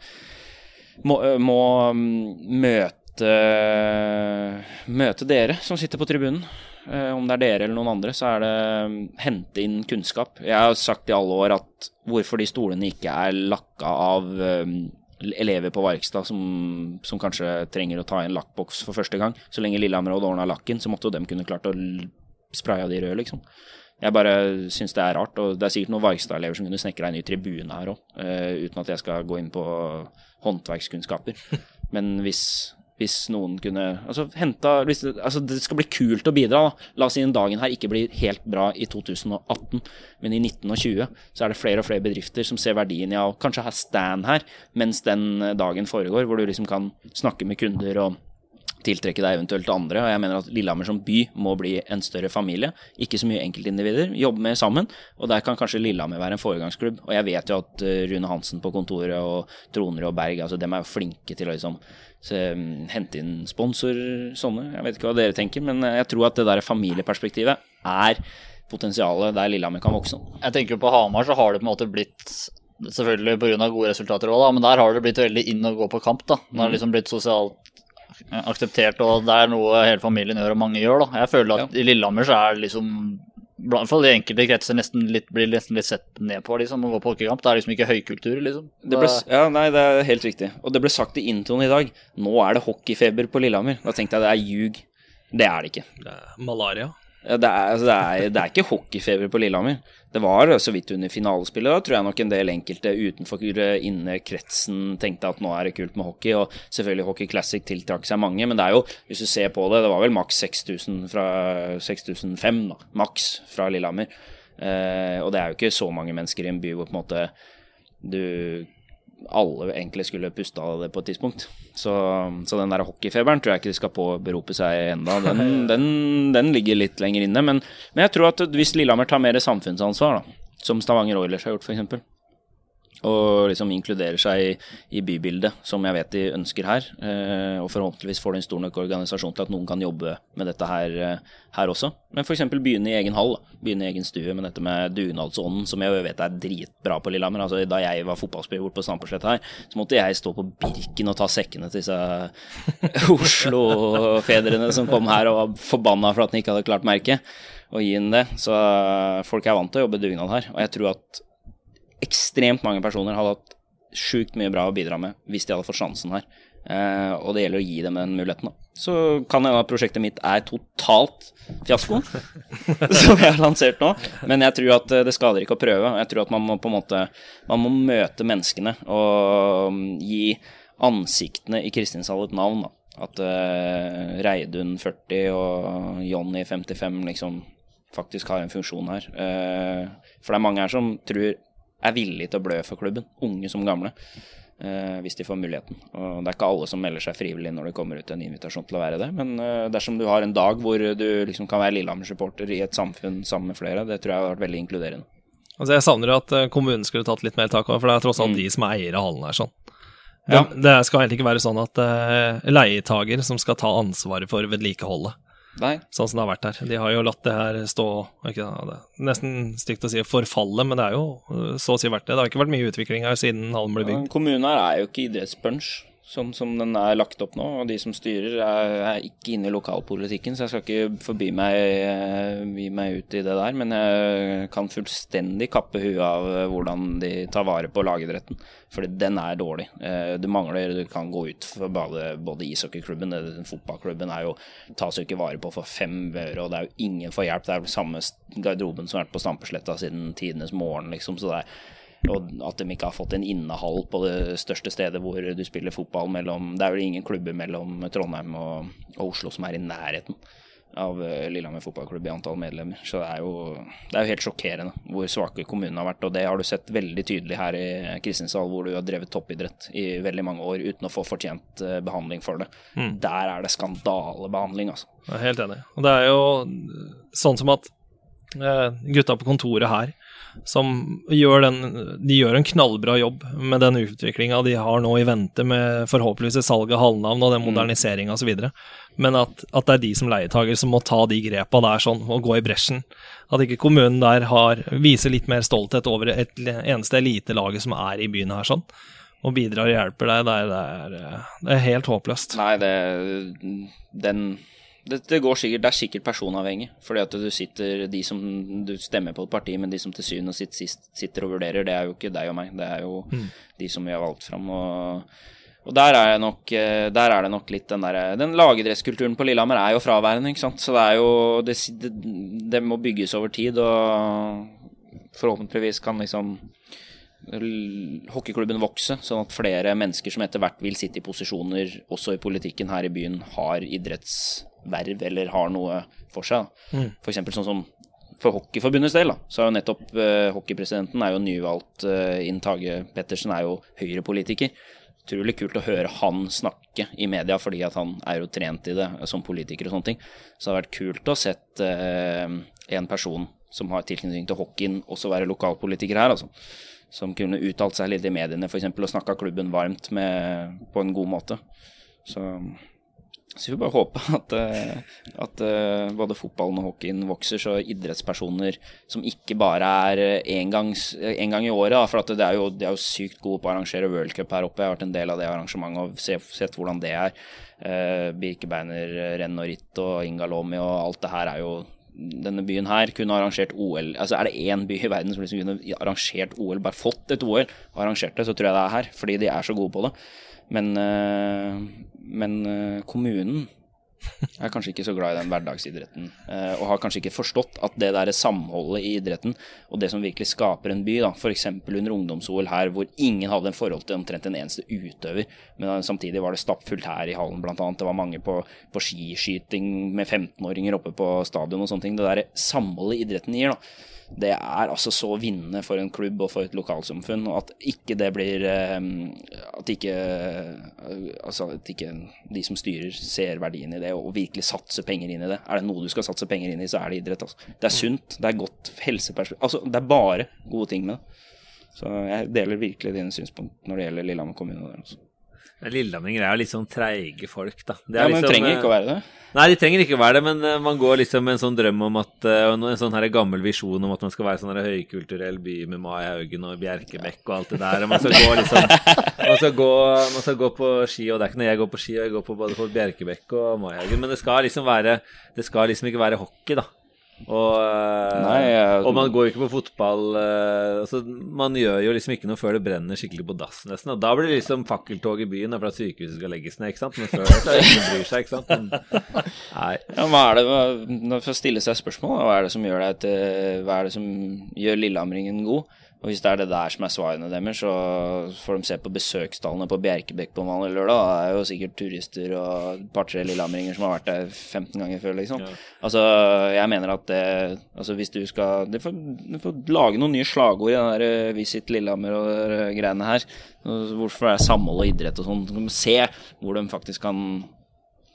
må, må mm, møte Møte dere som sitter på tribunen. Eh, Om det er dere eller noen andre, så er det mm, hente inn kunnskap. Jeg har sagt i alle år at hvorfor de stolene ikke er lakka av eh, elever på Varkstad som, som kanskje trenger å ta i en lakkboks for første gang. Så lenge Lillehammer hadde ordna lakken, så måtte jo dem kunne klart å spraye av de røde, liksom. Jeg bare syns det er rart, og det er sikkert noen Varkstad-elever som kunne snekra en ny tribune her òg, uten at jeg skal gå inn på håndverkskunnskaper. Men hvis, hvis noen kunne Altså, henta altså, det skal bli kult å bidra, da. La oss si den dagen her ikke blir helt bra i 2018, men i 19 og 20 så er det flere og flere bedrifter som ser verdien i å kanskje ha stand her mens den dagen foregår, hvor du liksom kan snakke med kunder og tiltrekke deg eventuelt andre. Og jeg mener at Lillehammer som by må bli en større familie. Ikke så mye enkeltindivider. Jobbe med sammen. Og der kan kanskje Lillehammer være en foregangsklubb. Og jeg vet jo at eh, Rune Hansen på kontoret og Troner og Berg, altså dem er jo flinke til å liksom se, mm, hente inn sponsor, sånne. Jeg vet ikke hva dere tenker, men eh, jeg tror at det der familieperspektivet er potensialet der Lillehammer kan vokse. Jeg tenker jo på Hamar så har det på en måte blitt Selvfølgelig pga. gode resultater òg, men der har det blitt veldig inn å gå på kamp. da. Det har liksom blitt sosialt akseptert, og det er noe hele familien gjør, og mange gjør. da. Jeg føler at i Lillehammer så er det liksom i hvert fall i enkelte kretser nesten litt, blir nesten litt sett ned på liksom, å gå på hockeykamp. Det er liksom ikke høykultur, liksom. Det ble, ja, nei, det er helt riktig. Og det ble sagt i introen i dag. Nå er det hockeyfeber på Lillehammer. Da tenkte jeg det er ljug. Det er det ikke. Det er malaria. Ja, Det er, altså, det, er, det er ikke hockeyfeber på Lillehammer. Det var så vidt under finalespillet. Da tror jeg nok en del enkelte utenfor eh, innekretsen tenkte at nå er det kult med hockey. Og selvfølgelig Hockey Classic tiltrakk seg mange, men det er jo, hvis du ser på det, det var vel maks 6000 fra 6005, da. Maks fra Lillehammer. Eh, og det er jo ikke så mange mennesker i en by hvor på en måte du alle egentlig skulle puste av det på et tidspunkt. Så, så den der hockeyfeberen tror jeg ikke skal påberope seg enda. Den, den, den ligger litt lenger inne. Men, men jeg tror at hvis Lillehammer tar mer samfunnsansvar, da, som Stavanger Oilers har gjort f.eks., og liksom inkluderer seg i, i bybildet, som jeg vet de ønsker her. Eh, og forhåpentligvis får de en stor nok organisasjon til at noen kan jobbe med dette her, eh, her også. Men f.eks. begynne i egen hall, begynne i egen stue med dette med dugnadsånden, som jeg vet er dritbra på Lillehammer. Altså, da jeg var fotballspiller borte på Stampesletta her, så måtte jeg stå på Birken og ta sekkene til disse Oslo-fedrene som kom her og var forbanna for at de ikke hadde klart merket, og gi inn det. Så folk er vant til å jobbe dugnad her. Og jeg tror at ekstremt mange personer hadde hatt sjukt mye bra å bidra med hvis de hadde fått sjansen her. Uh, og det gjelder å gi dem den muligheten. Da. Så kan hende at prosjektet mitt er totalt fiasko, som jeg har lansert nå. Men jeg tror at eh, det skader ikke å prøve. Jeg tror at man må på en måte Man må møte menneskene og mm, gi ansiktene i Kristinshall et navn. Da. At uh, Reidun 40 og Jonny 55 liksom faktisk har en funksjon her. Uh, for det er mange her som tror er villige til å blø for klubben, unge som gamle, eh, hvis de får muligheten. Og det er ikke alle som melder seg frivillig når det kommer ut en invitasjon til å være det, men eh, dersom du har en dag hvor du liksom kan være Lillehammer-supporter i et samfunn sammen med flere, det tror jeg har vært veldig inkluderende. Altså Jeg savner at eh, kommunen skulle tatt litt mer tak over, for det er tross alt de som er eiere av hallen her. sånn. Det, Ja. det skal egentlig ikke være sånn at uh, leietager som skal ta ansvaret for vedlikeholdet, Nei, sånn som det har vært her. De har jo latt det her stå ikke, det er Nesten stygt å si forfalle, men det er jo uh, så å si verdt det. Det har ikke vært mye utvikling her siden hallen ble bygd. Kommunen her er jo ikke idrettsbunch, sånn som den er lagt opp nå. Og de som styrer, er, er ikke inne i lokalpolitikken, så jeg skal ikke forby meg, eh, meg ut i det der. Men jeg kan fullstendig kappe huet av eh, hvordan de tar vare på lagidretten. Fordi den er dårlig. Eh, Du mangler Du kan gå ut for både, både ishockeyklubben fotballklubben er jo, tas jo ikke vare på for fem øre, og det er jo ingen får hjelp. Det er jo samme garderoben som har vært på Stampesletta siden tidenes morgen, liksom. Så det er Og at de ikke har fått en innehall på det største stedet hvor du spiller fotball mellom Det er vel ingen klubber mellom Trondheim og, og Oslo som er i nærheten av eh, Lillehammer fotballklubb i antall medlemmer. Så det er, jo, det er jo helt sjokkerende hvor svake kommunene har vært. Og det har du sett veldig tydelig her i Kristiansand, hvor du har drevet toppidrett i veldig mange år uten å få fortjent eh, behandling for det. Der er det skandalebehandling, altså. Jeg er helt enig. Og det er jo sånn som at eh, gutta på kontoret her, som gjør den De gjør en knallbra jobb med den utviklinga de har nå i vente, med forhåpentligvis salg av halvnavn og den moderniseringa osv. Men at, at det er de som leietager som må ta de grepa der sånn, og gå i bresjen. At ikke kommunen der har, viser litt mer stolthet over et eneste elitelaget som er i byen her sånn, og bidrar og hjelper deg. Det er, det er, det er helt håpløst. Nei, det Den det, det, går sikkert, det er sikkert personavhengig. Fordi at du sitter De som du stemmer på et parti, men de som til syvende og sist sitter og vurderer, det er jo ikke deg og meg. Det er jo mm. de som vi har valgt fram. Og, og der, er nok, der er det nok litt den derre Den lagidrettskulturen på Lillehammer er jo fraværende, ikke sant. Så det er jo det, det, det må bygges over tid, og forhåpentligvis kan liksom hockeyklubben vokse, sånn at flere mennesker som etter hvert vil sitte i posisjoner, også i politikken her i byen, har idrettsverv eller har noe for seg. Mm. Eksempel sånn som for Hockeyforbundets del, da, så er jo nettopp uh, hockeypresidenten er jo nyvalgt uh, Inn Tage Pettersen, er jo Høyre-politiker. Utrolig kult å høre han snakke i media, fordi at han er jo trent i det som politiker og sånne ting. Så det har vært kult å sett uh, en person som har tilknytning til hockeyen, også være lokalpolitiker her, altså som kunne uttalt seg litt i mediene f.eks. og snakka klubben varmt med, på en god måte. Så, så vi får bare håpe at, eh, at eh, både fotballen og hockeyen vokser, så idrettspersoner som ikke bare er én gang, gang, i året, for det er, jo, de er jo sykt gode på å arrangere World Cup her oppe. Jeg har vært en del av det arrangementet og sett hvordan det er. Eh, Birkebeiner, renn og ritt og Ingalomi og alt det her er jo denne byen her kunne arrangert OL Altså Er det én by i verden som liksom kunne arrangert OL, bare fått et OL og arrangert det, så tror jeg det er her. Fordi de er så gode på det. Men, øh, men øh, kommunen jeg er kanskje ikke så glad i den hverdagsidretten. Eh, og har kanskje ikke forstått at det der samholdet i idretten, og det som virkelig skaper en by, da, f.eks. under ungdoms-OL her, hvor ingen hadde en forhold til omtrent en eneste utøver, men samtidig var det stappfullt her i hallen, annet. Det var mange på, på skiskyting med 15-åringer oppe på stadion og sånne ting. Det der samholdet idretten gir, da det er altså så vinnende for en klubb og for et lokalsamfunn. Og at ikke det blir eh, At ikke, eh, altså at ikke de som styrer, ser verdien i det og virkelig satser penger inn i det. Er det noe du skal satse penger inn i, så er det idrett. Altså. Det er sunt, det er godt helseperspektiv. Altså, det er bare gode ting med det. Så jeg deler virkelig dine synspunkt når det gjelder Lillehammer kommune. Der, altså. Lillehamminger er jo litt sånn treige folk, da. ja, Men liksom, trenger ikke å være det? Nei, de trenger ikke å være det, men uh, man går liksom med en sånn drøm om at uh, En sånn her gammel visjon om at man skal være sånn høykulturell by med Mai Haugen og Bjerkebekk og alt det der. Og man skal gå liksom man skal gå, man skal gå på ski, og det er ikke når jeg går på ski, og jeg går på både på Bjerkebekk og Mai Haugen, men det skal liksom være Det skal liksom ikke være hockey, da. Og, eh, Nei, jeg... og, man går jo ikke på fotball uh, altså, Man gjør jo liksom ikke noe før det brenner skikkelig på dass, nesten. Og da blir det liksom fakkeltog i byen for at sykehuset skal legges ned, ikke sant. Men før det så er det ingen bryr seg, ikke sant. Men, nei. Ja, hva er det, For å stille seg spørsmål, hva er det som gjør, deg til, hva er det som gjør Lillehamringen god? Og hvis det er det der som er svarene deres, så får de se på besøkstallene på Bjerkebekk på mandag eller lørdag. Det er jo sikkert turister og et par-tre lillehamringer som har vært der 15 ganger før, liksom. Ja. Altså, jeg mener at det Altså, hvis du skal Du får, du får lage noen nye slagord i den der eh, Visit Lillehammer og greiene her. Hvorfor er samhold og idrett og sånn. Så kan du se hvor de faktisk kan,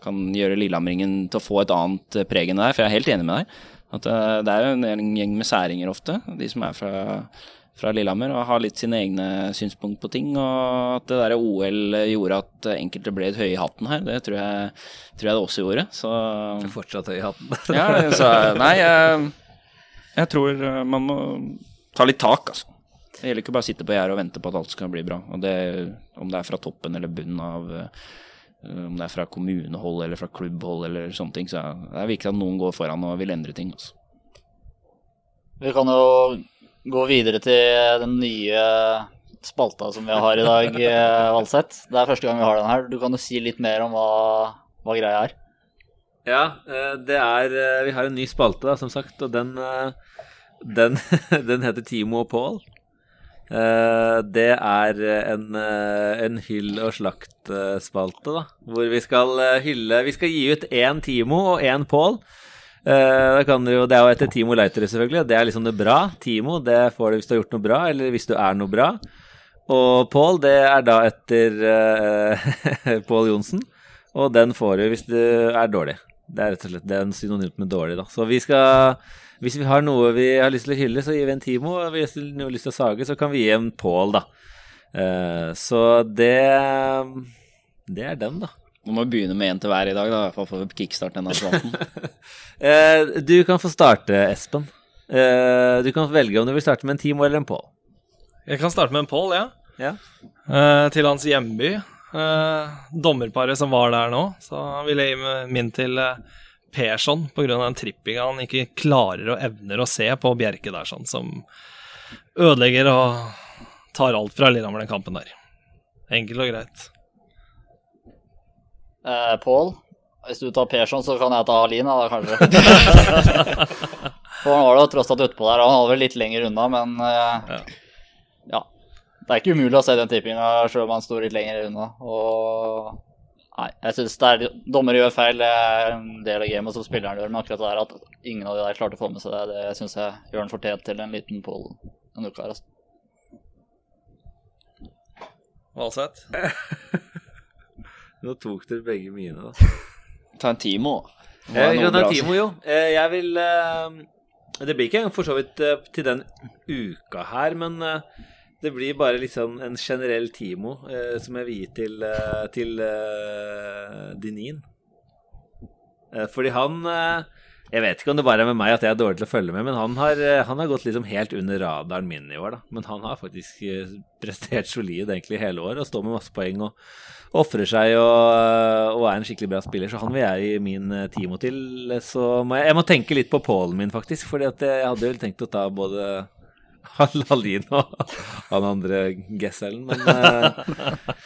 kan gjøre lillehammeringen til å få et annet preg enn det er, For jeg er helt enig med deg. At eh, det er jo en gjeng med særinger ofte, de som er fra fra Lillehammer og har litt sine egne synspunkt på ting. Og at det der OL gjorde at enkelte ble litt høye i hatten her, det tror jeg, tror jeg det også gjorde. Så det er fortsatt høy i hatten? ja, så, nei, jeg, jeg, tror man må ta litt tak, altså. Det gjelder ikke bare å sitte på gjerdet og vente på at alt skal bli bra. Og det, om det er fra toppen eller bunnen av om det er fra kommunehold eller fra klubbhold eller sånne ting, så det er viktig at noen går foran og vil endre ting. Altså. Vi kan jo gå videre til den nye spalta som vi har i dag, eh, Valseth. Det er første gang vi har den her. Du kan jo si litt mer om hva, hva greia er? Ja, eh, det er eh, Vi har en ny spalte, da, som sagt, og den, den, den heter Timo og Pål. Det er en, en hyll og slakt-spalte, da. Hvor vi skal hylle Vi skal gi ut én Timo og én Pål. Eh, jo, det er jo etter Timo Leitere, selvfølgelig. Det er liksom det bra. Timo det får du hvis du har gjort noe bra, eller hvis du er noe bra. Og Pål, det er da etter uh, Pål Johnsen. Og den får du hvis du er dårlig. Det er rett og slett det er en synonymt med dårlig, da. Så vi skal Hvis vi har noe vi har lyst til å hylle, så gir vi en Timo. Og hvis vi har lyst til å sage, så kan vi gi en Pål, da. Uh, så det Det er den, da. Nå må begynne med én til hver i dag, da, for å kickstarte denne praten. uh, du kan få starte, Espen. du kan velge om du vil starte med en Timo eller en Pål. Jeg kan starte med en Pål, ja. Ja. Eh, til hans hjemby. Eh, dommerparet som var der nå. Så vil jeg gi min til eh, Persson pga. den trippinga han ikke klarer og evner å se på Bjerke der, sånn, som ødelegger og tar alt fra Lillehammer den kampen der. Enkelt og greit. Eh, Pål, hvis du tar Persson, så kan jeg ta Alina, da, kanskje. For han var da tross alt utpå der, han var vel litt lenger unna, men uh, Ja. ja. Det er ikke umulig å se den tippinga sjøl om han står litt lenger unna. Og nei, jeg syns det er Dommer gjør feil, det er en del av gamet som spilleren gjør, men akkurat det der at ingen av de der klarte å få med seg det, det syns jeg gjør han fortjent til en liten Pål denne uka her. Altså. Valseth? Nå tok dere begge mine, da. Ta en Timo. Ta en. Timo, jo. Eh, Jeg vil eh, Det blir ikke for så vidt eh, til den uka her, men eh, det blir bare liksom en generell Timo eh, som jeg vil gi til, eh, til eh, Dinin. Eh, Fordi han eh, Jeg vet ikke om det bare er med meg at jeg er dårlig til å følge med, men han har, eh, han har gått liksom helt under radaren min i år, da. Men han har faktisk eh, prestert solid egentlig hele året og står med masse poeng og ofrer seg og, og er en skikkelig bra spiller, så han vil jeg gi min eh, Timo til. Så må jeg, jeg må tenke litt på Pålen min, faktisk, fordi jeg hadde vel tenkt å ta både Lalin og han andre Gesselen, men eh,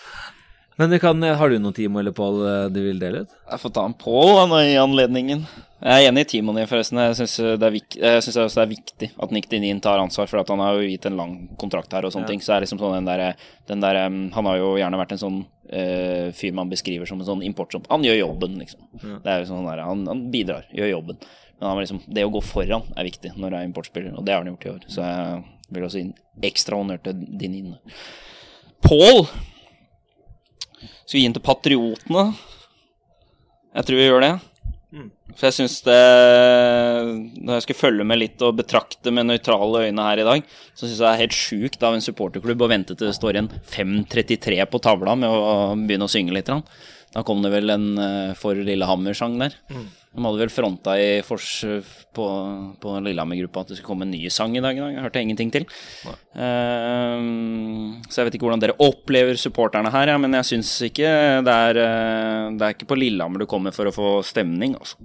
Men du kan, har du noen Timo eller Pål eh, du vil dele ut? Jeg får ta en Pål i anledningen. Jeg er enig i Timoen din, forresten. Jeg syns det, det er viktig at Nick Dinin tar ansvar, for at han har jo gitt en lang kontrakt her og sånne ting. Så det er liksom sånn den der, der um, Han har jo gjerne vært en sånn eh, fyr man beskriver som en sånn importsomp. Han gjør jobben, liksom. Det er jo sånn der, han, han bidrar, gjør jobben. Men han var liksom, det å gå foran er viktig når du er importspiller, og det har han gjort i år. Så jeg vil også gi ekstra honnør til Dinin. Pål! Skal vi gi den til Patriotene? Jeg tror vi gjør det. For jeg syns det Når jeg skal følge med litt og betrakte med nøytrale øyne her i dag, så syns jeg det er helt sjukt av en supporterklubb å vente til det står igjen 5.33 på tavla med å begynne å synge litt. Da kom det vel en uh, For Lillehammer-sang der. De hadde vel fronta i fors på, på Lillehammer-gruppa at det skulle komme en ny sang i dag. Jeg hørte ingenting til. Ehm, så jeg vet ikke hvordan dere opplever supporterne her, ja, men jeg syns ikke det er, eh, det er ikke på Lillehammer du kommer for å få stemning. Altså.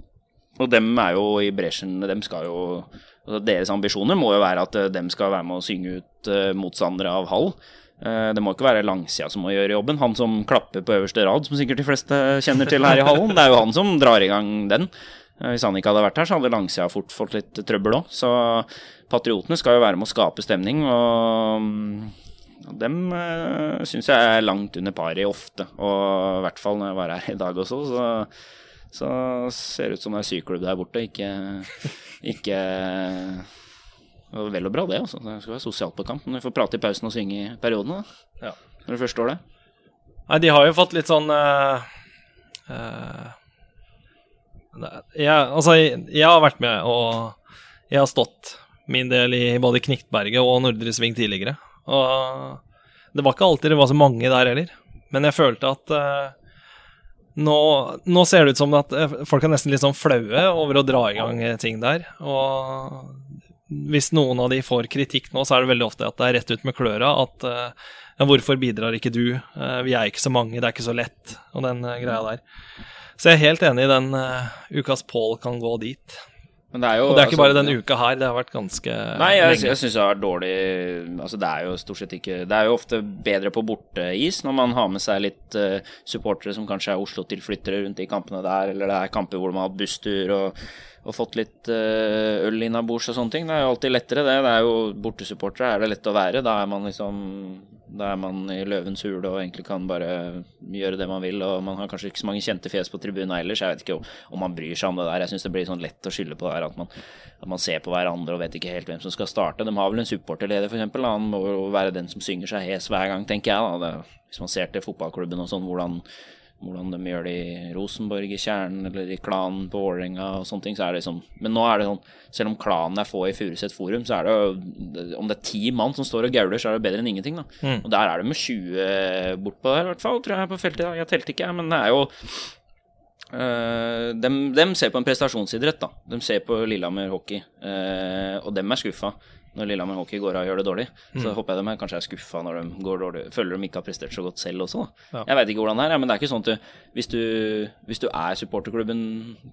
Og dem er jo i bresjen. Dem skal jo altså Deres ambisjoner må jo være at eh, dem skal være med å synge ut eh, motstandere av Hall. Eh, det må ikke være langsida som må gjøre jobben. Han som klapper på øverste rad, som sikkert de fleste kjenner til her i hallen. Det er jo han som drar i gang den. Hvis han ikke hadde vært her, så hadde langsida fort fått litt trøbbel òg. Så patriotene skal jo være med å skape stemning, og dem syns jeg er langt under paret ofte. Og i hvert fall når jeg var her i dag også, så, så ser det ut som det er syklubb der borte. Ikke, ikke Vel og bra, det. altså. Det skal være sosialt på kamp. Men vi får prate i pausen og synge i periodene. Ja. Når du først står det. Nei, de har jo fått litt sånn uh, uh, jeg, Altså, jeg, jeg har vært med, og jeg har stått min del i både Kniktberget og Nordre Sving tidligere. Og det var ikke alltid det var så mange der heller. Men jeg følte at eh, nå, nå ser det ut som at eh, folk er nesten litt sånn flaue over å dra i gang eh, ting der. Og hvis noen av de får kritikk nå, så er det veldig ofte at det er rett ut med kløra at eh, ja, hvorfor bidrar ikke du? Vi er ikke så mange, det er ikke så lett, og den greia der. Så jeg er helt enig i den ukas Paul kan gå dit. Men det er jo Og det er ikke altså, bare denne uka her, det har vært ganske Nei, jeg, jeg syns det har vært dårlig Altså, det er jo stort sett ikke Det er jo ofte bedre på borteis når man har med seg litt uh, supportere som kanskje er Oslo-tilflyttere rundt de kampene der, eller det er kamper hvor man har busstur og, og fått litt eh, øl innabords og sånne ting. Det er jo alltid lettere, det. Det er jo Bortesupportere er det lett å være. Da er man liksom Da er man i løvens hule og egentlig kan bare gjøre det man vil. Og man har kanskje ikke så mange kjente fjes på tribunen ellers. Jeg vet ikke om man bryr seg om det der. Jeg syns det blir sånn lett å skylde på det her at man, at man ser på hverandre og vet ikke helt hvem som skal starte. De har vel en supporterleder, f.eks. Han må være den som synger seg hes hver gang, tenker jeg. da. Hvis man ser til fotballklubben og sånn, hvordan hvordan de gjør det i Rosenborg, i Kjernen eller i klanen på Vålerenga og sånne ting. Så er det liksom Men nå er det sånn Selv om klanen er få i Furuset Forum, så er det jo Om det er ti mann som står og gauler, så er det bedre enn ingenting, da. Mm. Og der er det med 20 bortpå der, i hvert fall, tror jeg, på feltet. Jeg telte ikke, men det er jo uh, dem, dem, ser på en prestasjonsidrett, da. De ser på Lillehammer hockey, uh, og dem er skuffa når Lillehammer Hockey går av og gjør det dårlig. Mm. Så håper jeg de kanskje er skuffa når de går dårlig, føler de ikke har prestert så godt selv også. Ja. Jeg veit ikke hvordan det er, men det er ikke sånn at du, hvis, du, hvis du er supporterklubben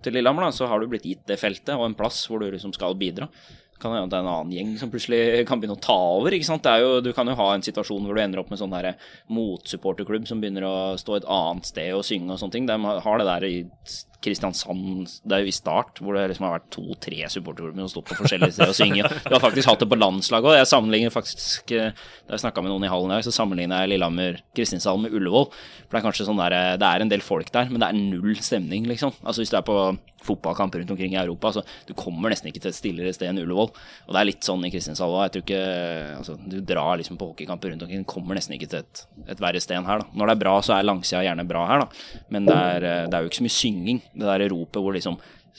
til Lillehammer, da, så har du blitt gitt det feltet og en plass hvor du liksom skal bidra. Det Kan hende det er en annen gjeng som plutselig kan begynne å ta over. ikke sant? Jo, du kan jo ha en situasjon hvor du ender opp med sånn motsupporterklubb som begynner å stå et annet sted og synge og sånne ting. De har det der i Kristiansand Det er jo i start, hvor det liksom har vært to-tre supporterklubber som har stått på forskjellige steder og synge. Du har faktisk hatt det på landslaget òg. Jeg sammenligner faktisk eh, Da jeg snakka med noen i hallen i dag, så sammenligner jeg Lillehammer Kristiansand med Ullevål. For det er kanskje sånn der eh, Det er en del folk der, men det er null stemning, liksom. Altså hvis du er på fotballkamp rundt omkring i Europa, så du kommer nesten ikke til et stillere sted enn Ullevål. Og det er litt sånn i Kristiansand òg. Jeg tror ikke Altså, du drar liksom på hockeykamper rundt omkring, kommer nesten ikke til et, et verre sted enn her, da. Når det er bra, så er langsida gjerne bra her, da. Men det er, eh, det er jo ikke så mye synging det der ropet hvor liksom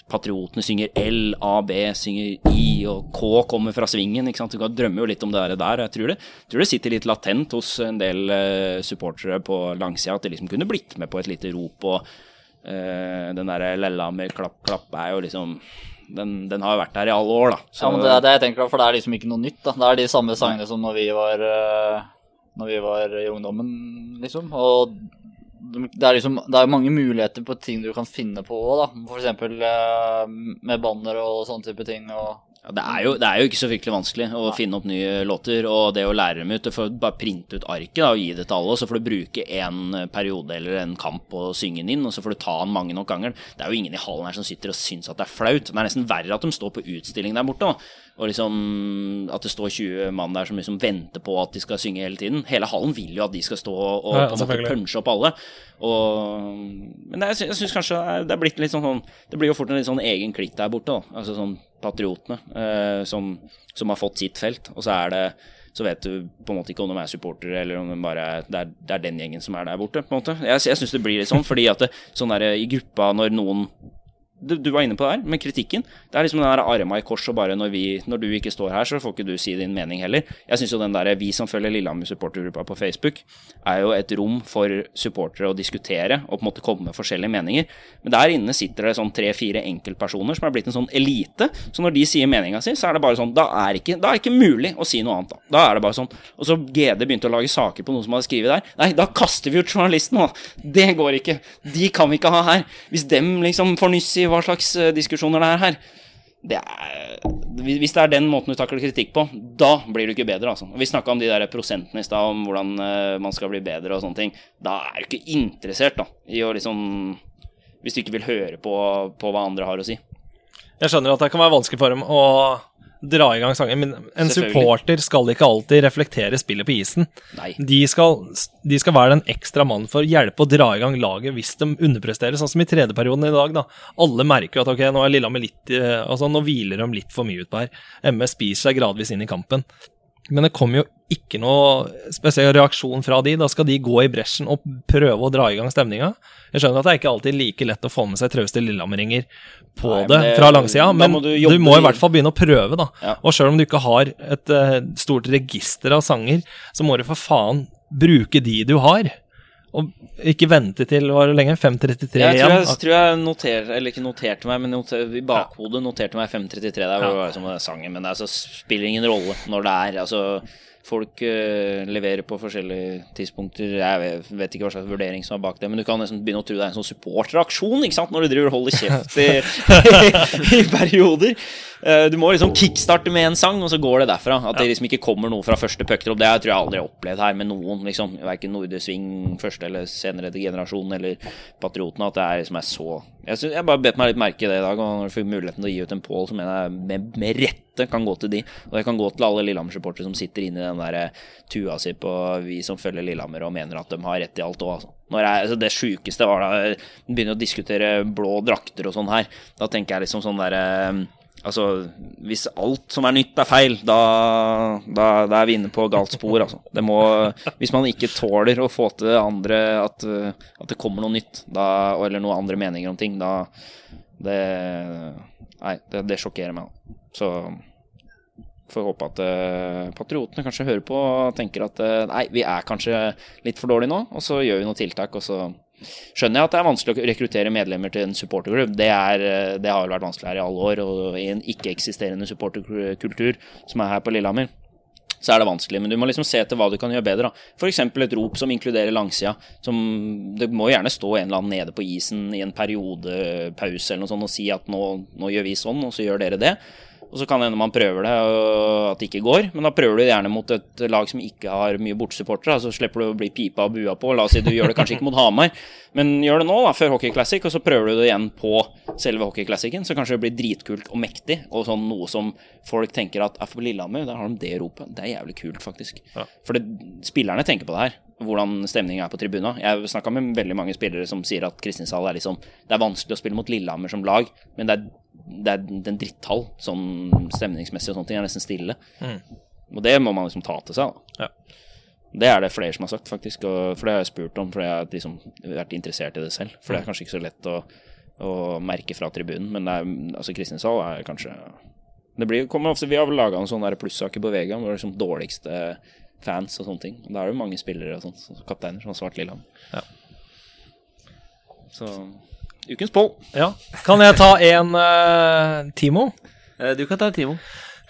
patriotene synger L, A, B, synger I, og K kommer fra svingen. ikke sant? Du kan drømme jo litt om det der. Jeg tror det, tror det sitter litt latent hos en del uh, supportere på langsida at de liksom kunne blitt med på et lite rop. og uh, Den derre Lella med klapp, klapp er jo liksom den, den, har jo vært der i alle år, da. Så, ja, men det er det jeg tenker, for det er liksom ikke noe nytt. da. Det er de samme sangene som når vi var, uh, når vi var i ungdommen, liksom. Og det er liksom Det er mange muligheter på ting du kan finne på òg, da. For eksempel eh, med banner og sånne type ting. og ja, det, er jo, det, er jo, ikke så fryktelig vanskelig å Nei. finne opp nye låter. Og det å lære dem ut Du får bare printe ut arket da, og gi det til alle, og så får du bruke en periode eller en kamp og synge den inn, og så får du ta den mange nok ganger. Det er jo ingen i hallen her som sitter og syns at det er flaut. Det er nesten verre at de står på utstilling der borte. Da. Og liksom at det står 20 mann der som liksom venter på at de skal synge hele tiden. Hele hallen vil jo at de skal stå og, ja, på en måte punche opp alle. Og, men jeg, jeg syns kanskje det er blitt litt sånn, sånn Det blir jo fort en litt sånn egen klikk der borte. Da. Altså sånn patriotene eh, som, som, har fått sitt felt. Og så er det så vet du på en måte ikke om de er supportere eller om de bare er, det, er, det er den gjengen som er der borte. på en måte. Jeg, jeg syns det blir litt sånn, fordi at det, sånn der, i gruppa når noen du, du, var inne på det her, med kritikken. Det er liksom den der arma i kors, og bare når, vi, når du ikke står her, så får ikke du si din mening heller. Jeg syns jo den der Vi som følger Lillehammer supportergruppa på Facebook, er jo et rom for supportere å diskutere og på en måte komme med forskjellige meninger. Men der inne sitter det sånn tre-fire enkeltpersoner som er blitt en sånn elite. Så når de sier meninga si, så er det bare sånn Da er ikke, da er ikke mulig å si noe annet, da. Da er det bare sånn. Og så GD begynte å lage saker på noen som hadde skrevet der. Nei, da kaster vi ut journalisten, da. Det går ikke. De kan vi ikke ha her. Hvis dem liksom får nyss i hva slags eh, diskusjoner det er her. Det er, hvis det er den måten du takler kritikk på, da blir du ikke bedre. Altså. Vi snakka om de der prosentene i stad, om hvordan uh, man skal bli bedre og sånne ting. Da er du ikke interessert da, i å liksom Hvis du ikke vil høre på, på hva andre har å si. Jeg skjønner at det kan være vanskelig for dem å dra i gang sangen. Men en supporter skal ikke alltid reflektere spillet på isen. De skal, de skal, være den ekstra mannen for å hjelpe å dra i gang laget hvis de underpresterer, sånn som i tredje perioden i dag. da. Alle merker jo at ok, nå er Lillehammer litt eh, altså Nå hviler de litt for mye utpå her. MS spiser seg gradvis inn i kampen. Men det kommer jo ikke noe spesiell reaksjon fra de. Da skal de gå i bresjen og prøve å dra i gang stemninga. Jeg skjønner at det er ikke alltid like lett å få med seg trauste lillehammeringer på Nei, det, det, fra langsida, men du, du, må i hvert fall begynne å prøve, da. Ja. Og sjøl om du ikke har et uh, stort register av sanger, så må du for faen bruke de du har. Og ikke vente til var det lenge? 5.33 igjen? Jeg tror jeg, tror jeg noter, eller ikke noterte meg, men noter, i bakhodet noterte meg 5.33 der. Ja. Var som sangen, men det altså, spiller ingen rolle når det er. altså Folk uh, leverer på forskjellige tidspunkter. Jeg vet, ikke hva slags vurdering som er bak det, men du kan nesten begynne å tro det er en sånn supporteraksjon ikke sant? når du driver og holder kjeft i, i, perioder. Eh, Du må liksom kickstarte med en sang, og så går det derfra. At det liksom ikke kommer noe fra første puckdrop. Det tror jeg aldri har opplevd her med noen. liksom Verken Nordre Sving første eller senere generasjon eller Patriotene. At det er liksom er så Jeg, synes, jeg bare bet meg litt merke i det i dag. Og når du fikk muligheten til å gi ut en Pål, så mener jeg med, med rette kan gå til de. Og det kan gå til alle Lillehammer-supportere som sitter inne i den der eh, tua si på vi som følger Lillehammer og mener at de har rett i alt òg, altså. Når jeg, altså det sjukeste var da jeg begynner å diskutere blå drakter og sånn her. Da tenker jeg liksom sånn derre Altså, hvis alt som er nytt, er feil, da, da, da er vi inne på galt spor, altså. Må Hvis man ikke tåler å få til andre at, at det kommer noe nytt, da, eller noen andre meninger om ting, da Det Nei, det, det sjokkerer meg. Så får håpe at uh, patriotene kanskje hører på og tenker at uh, nei, vi er kanskje litt for dårlige nå, og så gjør vi noen tiltak, og så skjønner jeg at det er vanskelig å rekruttere medlemmer til en supporterklubb. Det, uh, det har vel vært vanskelig her i alle år, og i en ikke-eksisterende supporterkultur som er her på Lillehammer. Så er det vanskelig, men du må liksom se etter hva du kan gjøre bedre. F.eks. et rop som inkluderer langsida. Som, det må gjerne stå en eller annen nede på isen i en periodepause eller noe sånt og si at nå, nå gjør vi sånn, og så gjør dere det. Og så kan det hende man prøver det, og at det ikke går. Men da prøver du gjerne mot et lag som ikke har mye bortesupportere. Så slipper du å bli pipa og bua på. La oss si du gjør det kanskje ikke mot Hamar, men gjør det nå, da, før Hockey Classic. Og så prøver du det igjen på selve Hockey Classicen. Så kanskje det blir dritkult og mektig. Og sånn noe som folk tenker at er for Lillehammer, der har de det ropet. Det er jævlig kult, faktisk. Ja. For det, spillerne tenker på det her. Hvordan stemningen er på tribuna. Jeg snakka med veldig mange spillere som sier at Kristiansand er liksom Det er vanskelig å spille mot Lillehammer som lag, men det er det er en dritthall, sånn stemningsmessig og sånne ting. er nesten stille. Og det må man liksom ta til seg. da. Ja. Det er det flere som har sagt, faktisk. Og, for det har jeg spurt om, fordi jeg har liksom vært interessert i det selv. For det er kanskje ikke så lett å, å merke fra tribunen, men det er, altså Kristiansand er kanskje det blir, kommer ofte, Vi har vel laga en sånn plussaker på Vega er liksom dårligste fans og sånne ting. Og Da er det jo mange spillere og sånt, kapteiner som har svart Lillehammer. Ja. Så ukens poll. Ja. Kan jeg ta en uh, Timo? Eh, Du kan ta en Timo.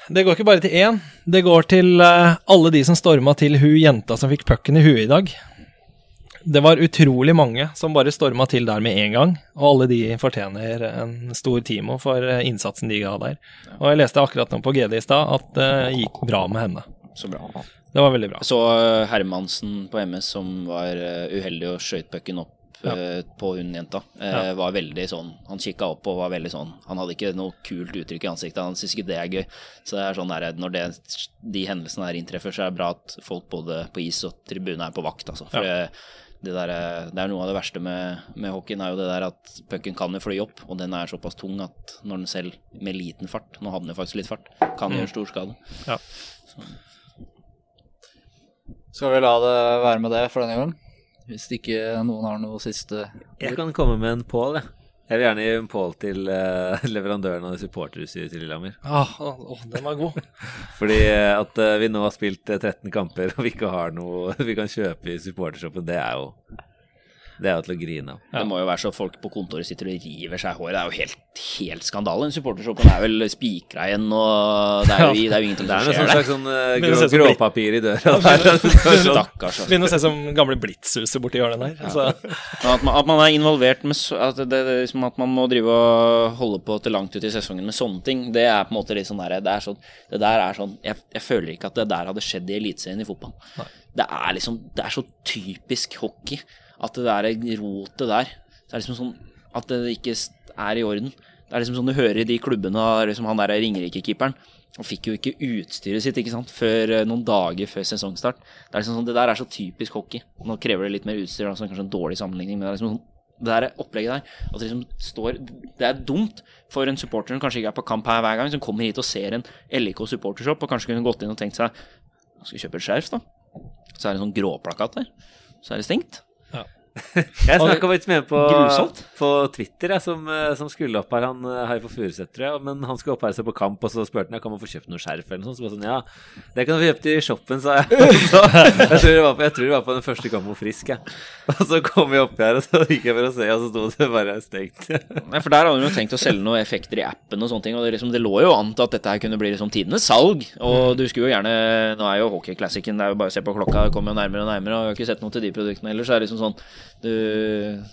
Det går ikke bare til én. Det går til uh, alle de som storma til hun jenta som fikk pucken i huet i dag. Det var utrolig mange som bare storma til der med en gang, og alle de fortjener en stor Timo for innsatsen de ga der. Og jeg leste akkurat nå på GD i stad at det gikk bra med henne. Så bra. Det var veldig bra. Så uh, Hermansen på MS som var uh, uheldig og skjøt pucken opp uh, på hun jenta. Uh, Var veldig sånn Han kikka opp og var veldig sånn Han hadde ikke noe kult uttrykk i ansiktet. Han syns ikke det er gøy. Så det er sånn der, når det, de hendelsene her inntreffer, så er det bra at folk både på is og tribune er på vakt, altså. For det, det, der, det er noe av det verste med, med hockeyen, er jo det der at pucken kan jo fly opp, og den er såpass tung at når den selv med liten fart, nå hadde den jo faktisk litt fart, kan gjøre stor skade. Ja. Skal vi la det være med det for denne gang? Hvis ikke noen har noe siste Jeg kan komme med en Pål, jeg. Jeg vil gjerne gi en Pål til uh, leverandøren av supporterutstyret til Lillehammer. Ah, åh, den var god. Fordi eh, at uh, vi nå har spilt eh, 13 kamper, og vi ikke har noe vi kan kjøpe i supportershoppen, det er jo Det er jo til å grine av. Det må jo være så folk på kontoret sitter og river seg i håret. Det er jo helt, helt skandale. En supportershoppen er vel spikra igjen, og det er jo, det er jo ingenting Det er som noe skjer sånn der. slags sånn eh, grå, gråpapir i døra der. Stakkars. Altså. Begynner å se som gamle Blitzhuset borti hjørnet der. Så. At, man, at man er involvert med så, at, det, det, er liksom at man må drive og holde på til langt ut i sesongen med sånne ting, det er på en måte litt sånn der, det, er sånn, det der er sånn jeg, jeg føler ikke at det der hadde skjedd i Eliteserien i fotball. Det er liksom Det er så typisk hockey at det der rotet der Det er liksom sånn at det ikke er i orden. Det er liksom sånn du hører i de klubbene av liksom han der Ringerike-keeperen. Han fikk jo ikke utstyret sitt ikke sant? før eh, noen dager før sesongstart. Det er liksom sånn, det der er så typisk hockey. Nå krever det litt mer utstyr, altså kanskje en dårlig sammenligning, men det er liksom sånn det der opplegget der at det liksom står Det er dumt for en supporter som kanskje ikke er på kamp her hver gang, som kommer hit og ser en LIK supportershop og kanskje kunne gått inn og tenkt seg skal vi kjøpe et skjerf, da. Så er det en sånn gråplakat der. Så er det stengt. Jeg snakka litt med på, på Twitter, jeg, som, eh, som skulle opp her. Han eh, heier på Furuset, jeg. Men han skulle opp her og se på kamp, og så spurte han kan man få kjøpt noe skjerf eller noe sånt. Så bare sånn, ja, det kan du få kjøpt i shoppen, sa jeg. Så, jeg, tror det var på, jeg tror det var på den første kampen mot Frisk, jeg. Og så kom vi opp her, og så gikk jeg for å se, og så sto det bare stengt. Nei, for der hadde de jo tenkt å selge noen effekter i appen og sånne ting. Og det, liksom, det lå jo an til at dette her kunne bli liksom tidenes salg. Og du skulle jo gjerne Nå er jo hockeyklassikken, det er jo bare å se på klokka, det kommer jo nærmere og nærmere. Og vi har ikke sett noe til de produktene heller, så er det liksom sånn du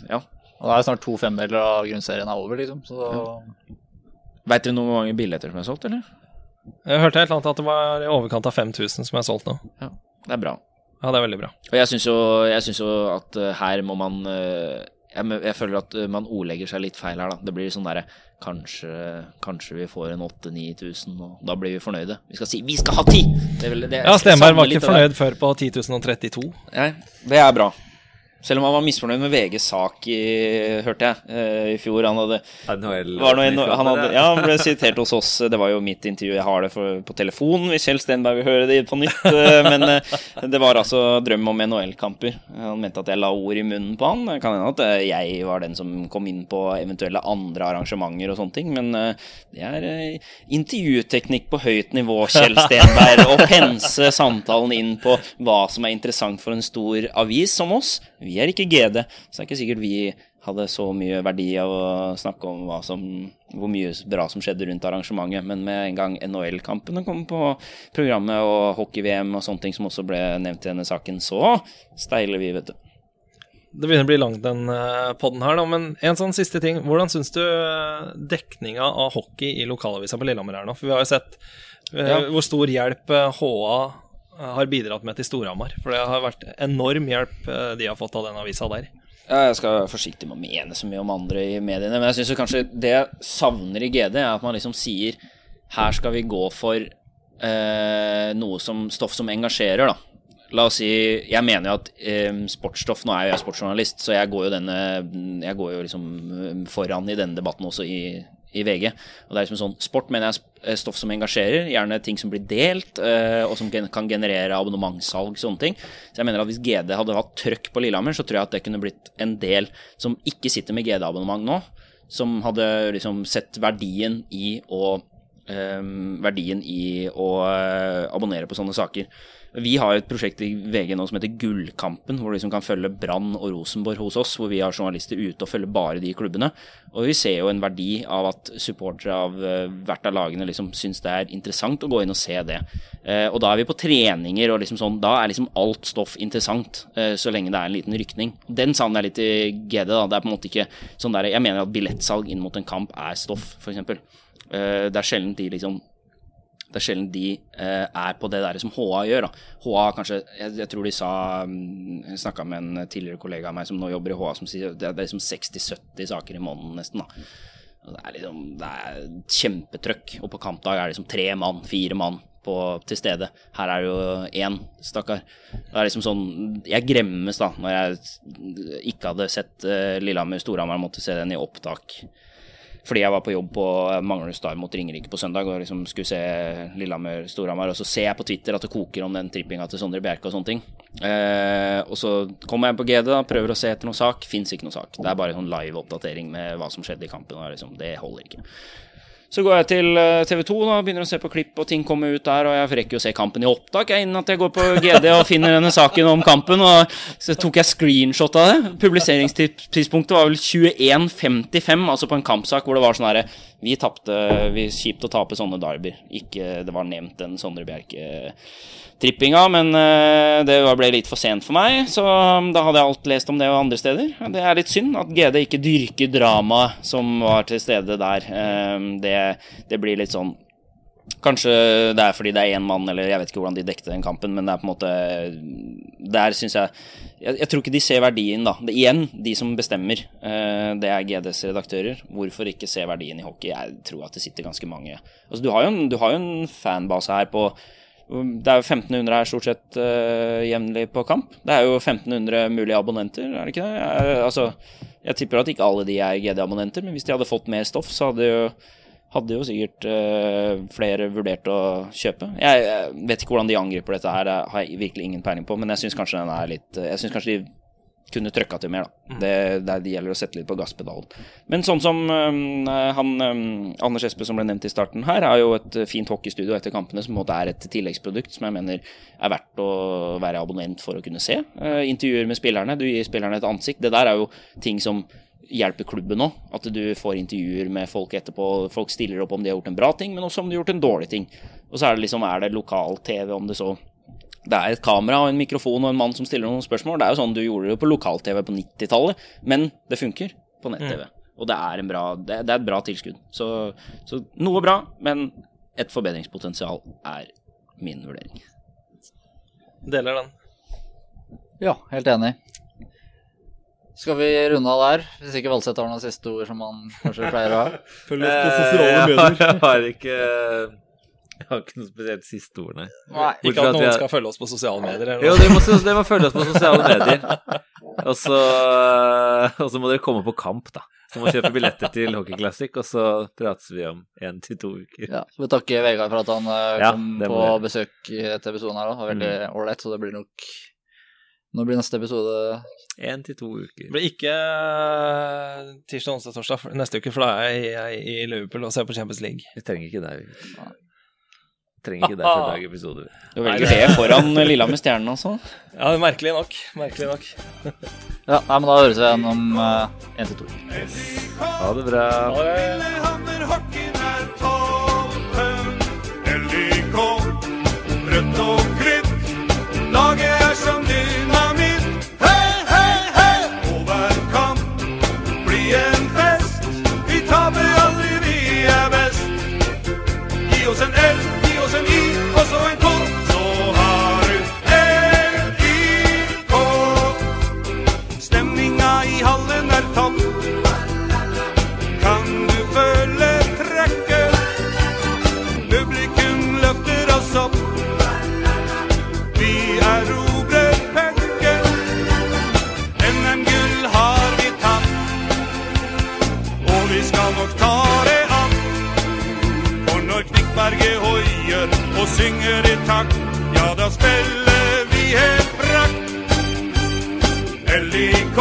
Ja. Og det er snart to femdeler av grunnserien er over, liksom. Så Veit dere hvor mange billetter som er solgt, eller? Jeg hørte helt annet at det var i overkant av 5000 som er solgt nå. Ja, det er bra. Ja, det er veldig bra. Og jeg syns jo, jo at eh, her må man eh, jeg, føler at eh, man ordlegger seg litt feil her, da. Det blir sånn derre kanskje, kanskje vi får en 8000-9000, og da blir vi fornøyde. Vi skal si 'vi skal ha ti'! Det er vel- det- Ja, Stenberg var ikke fornøyd før på 10.032. Nei, det er bra. Selv om han var misfornøyd med VGs sak i, hørte jeg, eh, i fjor. Han hadde NHL var noe, han, hadde, ja, han ble sitert hos oss. Det var jo mitt intervju. Jeg har det for, på telefon hvis Kjell Stenberg vil høre det på nytt. eh, Men eh, det var altså drøm om NHL-kamper. Han mente at jeg la ord i munnen på han. Det kan hende at jeg var den som kom inn på eventuelle andre arrangementer og sånne ting. Men det er intervjuteknikk på høyt nivå, Kjell Stenberg. Å pense samtalen inn på hva som er interessant for en stor avis som oss. Vi er ikke GD, så det er ikke sikkert vi hadde så mye verdi av å snakke om som, hvor mye bra som skjedde rundt arrangementet. Men med en gang NHL-kampene kom på programmet, og hockey-VM og sånne ting som også ble nevnt i denne saken, så steiler vi, vet du. Det begynner å bli langt, den uh, podden her, da. Men en sånn siste ting. Hvordan syns du eh, dekninga av hockey i lokalavisa på Lillehammer er nå? For vi har jo sett eh, Ja. hvor stor hjelp eh, HA har bidratt med til Storhamar. For det har vært enorm hjelp eh, de har fått av den avisa der. Ja, jeg skal være forsiktig med å mene så mye om andre i mediene, men jeg syns kanskje det jeg savner i GD, er at man liksom sier her skal vi gå for eh, noe som stoff som engasjerer, da. La oss si Jeg mener jo at eh, sportsstoff Nå er jo jeg sportsjournalist, så jeg går jo denne Jeg går jo liksom eh, foran i denne debatten også i, i VG. Og det er liksom sånn Sport mener jeg er eh, stoff som engasjerer, gjerne ting som blir delt, eh, og som kan generere abonnementssalg, sånne ting. Så jeg mener at hvis GD hadde hatt trøkk på Lillehammer, så tror jeg at det kunne blitt en del som ikke sitter med GD-abonnement nå, som hadde liksom sett verdien i å verdien i å eh, abonnere på sånne saker. Vi har et prosjekt i VG nå som heter Gullkampen, hvor du liksom kan følge Brann og Rosenborg hos oss, hvor vi har journalister ute og følger bare de klubbene. Og vi ser jo en verdi av at supportere av eh, hvert av lagene liksom syns det er interessant å gå inn og se det. Eh, og da er vi på treninger og liksom sånn, da er liksom alt stoff interessant, eh, så lenge det er en liten rykning. Den savner jeg litt i GD, da. Det er på en måte ikke sånn der Jeg mener at billettsalg inn mot en kamp er stoff, f.eks. Uh, det er sjelden de liksom det er sjelden de eh, er på det der som HA gjør. Da. HA kanskje, jeg, jeg tror de sa mm, Jeg snakka med en tidligere kollega av meg som nå jobber i HA, som sier det er, er liksom 60-70 saker i måneden nesten. da. Det er liksom, det er kjempetrøkk. Og på kampdag er det liksom tre mann, fire mann på, til stede. Her er det jo én, stakkar. Det er liksom sånn Jeg gremmes da når jeg ikke hadde sett eh, Lillehammer-Storhamar, måtte se den i opptak fordi jeg var på jobb på Manglerud Star mot Ringerike på søndag og liksom skulle se Lillehammer-Storhamar, og så ser jeg på Twitter at det koker om den trippinga til Sondre Bjerke og sånne ting. Eh, og så kommer jeg på GD, da, prøver å se etter noen sak, fins ikke noen sak. Det er bare en sånn live-oppdatering med hva som skjedde i kampen, og liksom, det holder ikke. Så går jeg til TV 2 da, begynner å se på klipp, og ting kommer ut der. Og jeg rekker jo å se kampen i opptak jeg, innen at jeg går på GD og finner denne saken om kampen. Og så tok jeg screenshot av det. Publiseringstidspunktet var vel 21.55, altså på en kampsak hvor det var sånn herre Vi tapte Kjipt å tape sånne derbyer. Ikke det var nevnt den Sondre Bjerke-trippinga, men eh, det ble litt for sent for meg. Så um, da hadde jeg alt lest om det og andre steder. Det er litt synd at GD ikke dyrker dramaet som var til stede der. Eh, Det, det blir litt sånn Kanskje det er fordi det er én mann, eller jeg vet ikke hvordan de dekte den kampen, men det er på en måte Der syns jeg, jeg Jeg tror ikke de ser verdien, da. Det, igjen, de som bestemmer, eh, det er GDs redaktører. Hvorfor ikke se verdien i hockey? Jeg tror at det sitter ganske mange Altså, du har en, du har jo en fanbase her på det er jo 1500 her stort sett uh, jevnlig på kamp. Det er jo 1500 mulige abonnenter, er det ikke det? Jeg, altså, jeg tipper at ikke alle de er GD-abonnenter, men hvis de hadde fått mer stoff, så hadde jo, hadde jo sikkert uh, flere vurdert å kjøpe. Jeg, jeg vet ikke hvordan de angriper dette her, det har jeg virkelig ingen peiling på, men jeg syns kanskje den er litt Jeg syns kanskje de kunne trøkka til mer, da. Det, det, det gjelder å sette litt på gasspedalen. Men sånn som um, han um, Anders Espe som ble nevnt i starten her, er jo et fint hockeystudio etter kampene som på en måte er et tilleggsprodukt som jeg mener er verdt å være abonnent for å kunne se. Uh, intervjuer med spillerne, du gir spillerne et ansikt. Det der er jo ting som hjelper klubben nå. At du får intervjuer med folk etterpå. Folk stiller opp om de har gjort en bra ting, men også om de har gjort en dårlig ting. Og så er det liksom, er det lokal-TV, om det så det er et kamera og en mikrofon og en mann som stiller noen spørsmål. Det er jo sånn du gjorde det på lokal-TV på 90-tallet, men det funker på nett-TV. Og det er, en bra, det, det er et bra tilskudd. Så, så noe bra, men et forbedringspotensial er min vurdering. Deler den. Ja, helt enig. Skal vi runde av der? Hvis ikke Valseth har noen siste ord som han kanskje pleier å ha? Følg oss på sosiale medier. Jeg har ikke Jeg har ikke noe spesielt siste ord, nei. Nei. Ikke at noen vi er- skal følge oss på sosiale medier. Eller Jo, dere må, de må følge oss på sosiale medier. Og så, og så må dere komme på kamp, da. Så må kjøpe billetter til Hockey Classic, og så prates vi om én til to uker. Ja, Vi takker takke Vegard for at han kom Ja, på besøk i etter episoden her. òg. Veldig ålreit, så det blir nok Når blir neste episode? Én til to uker. Det blir ikke eh, tirsdag, onsdag, torsdag neste uke, for da er jeg, i Liverpool og ser på Champions League. Vi trenger ikke deg. Vi trenger ikke deg for hver episode. Du velger det foran Lillehammer Stjernen altså? Ja, merkelig nok. Merkelig nok. Ja, nei, men da høres vi igjen om én til to. Ha det bra. Ha det. Rødt og hvitt. Laget er som synger i takt, ja, da spiller vi helt prakt. LIK,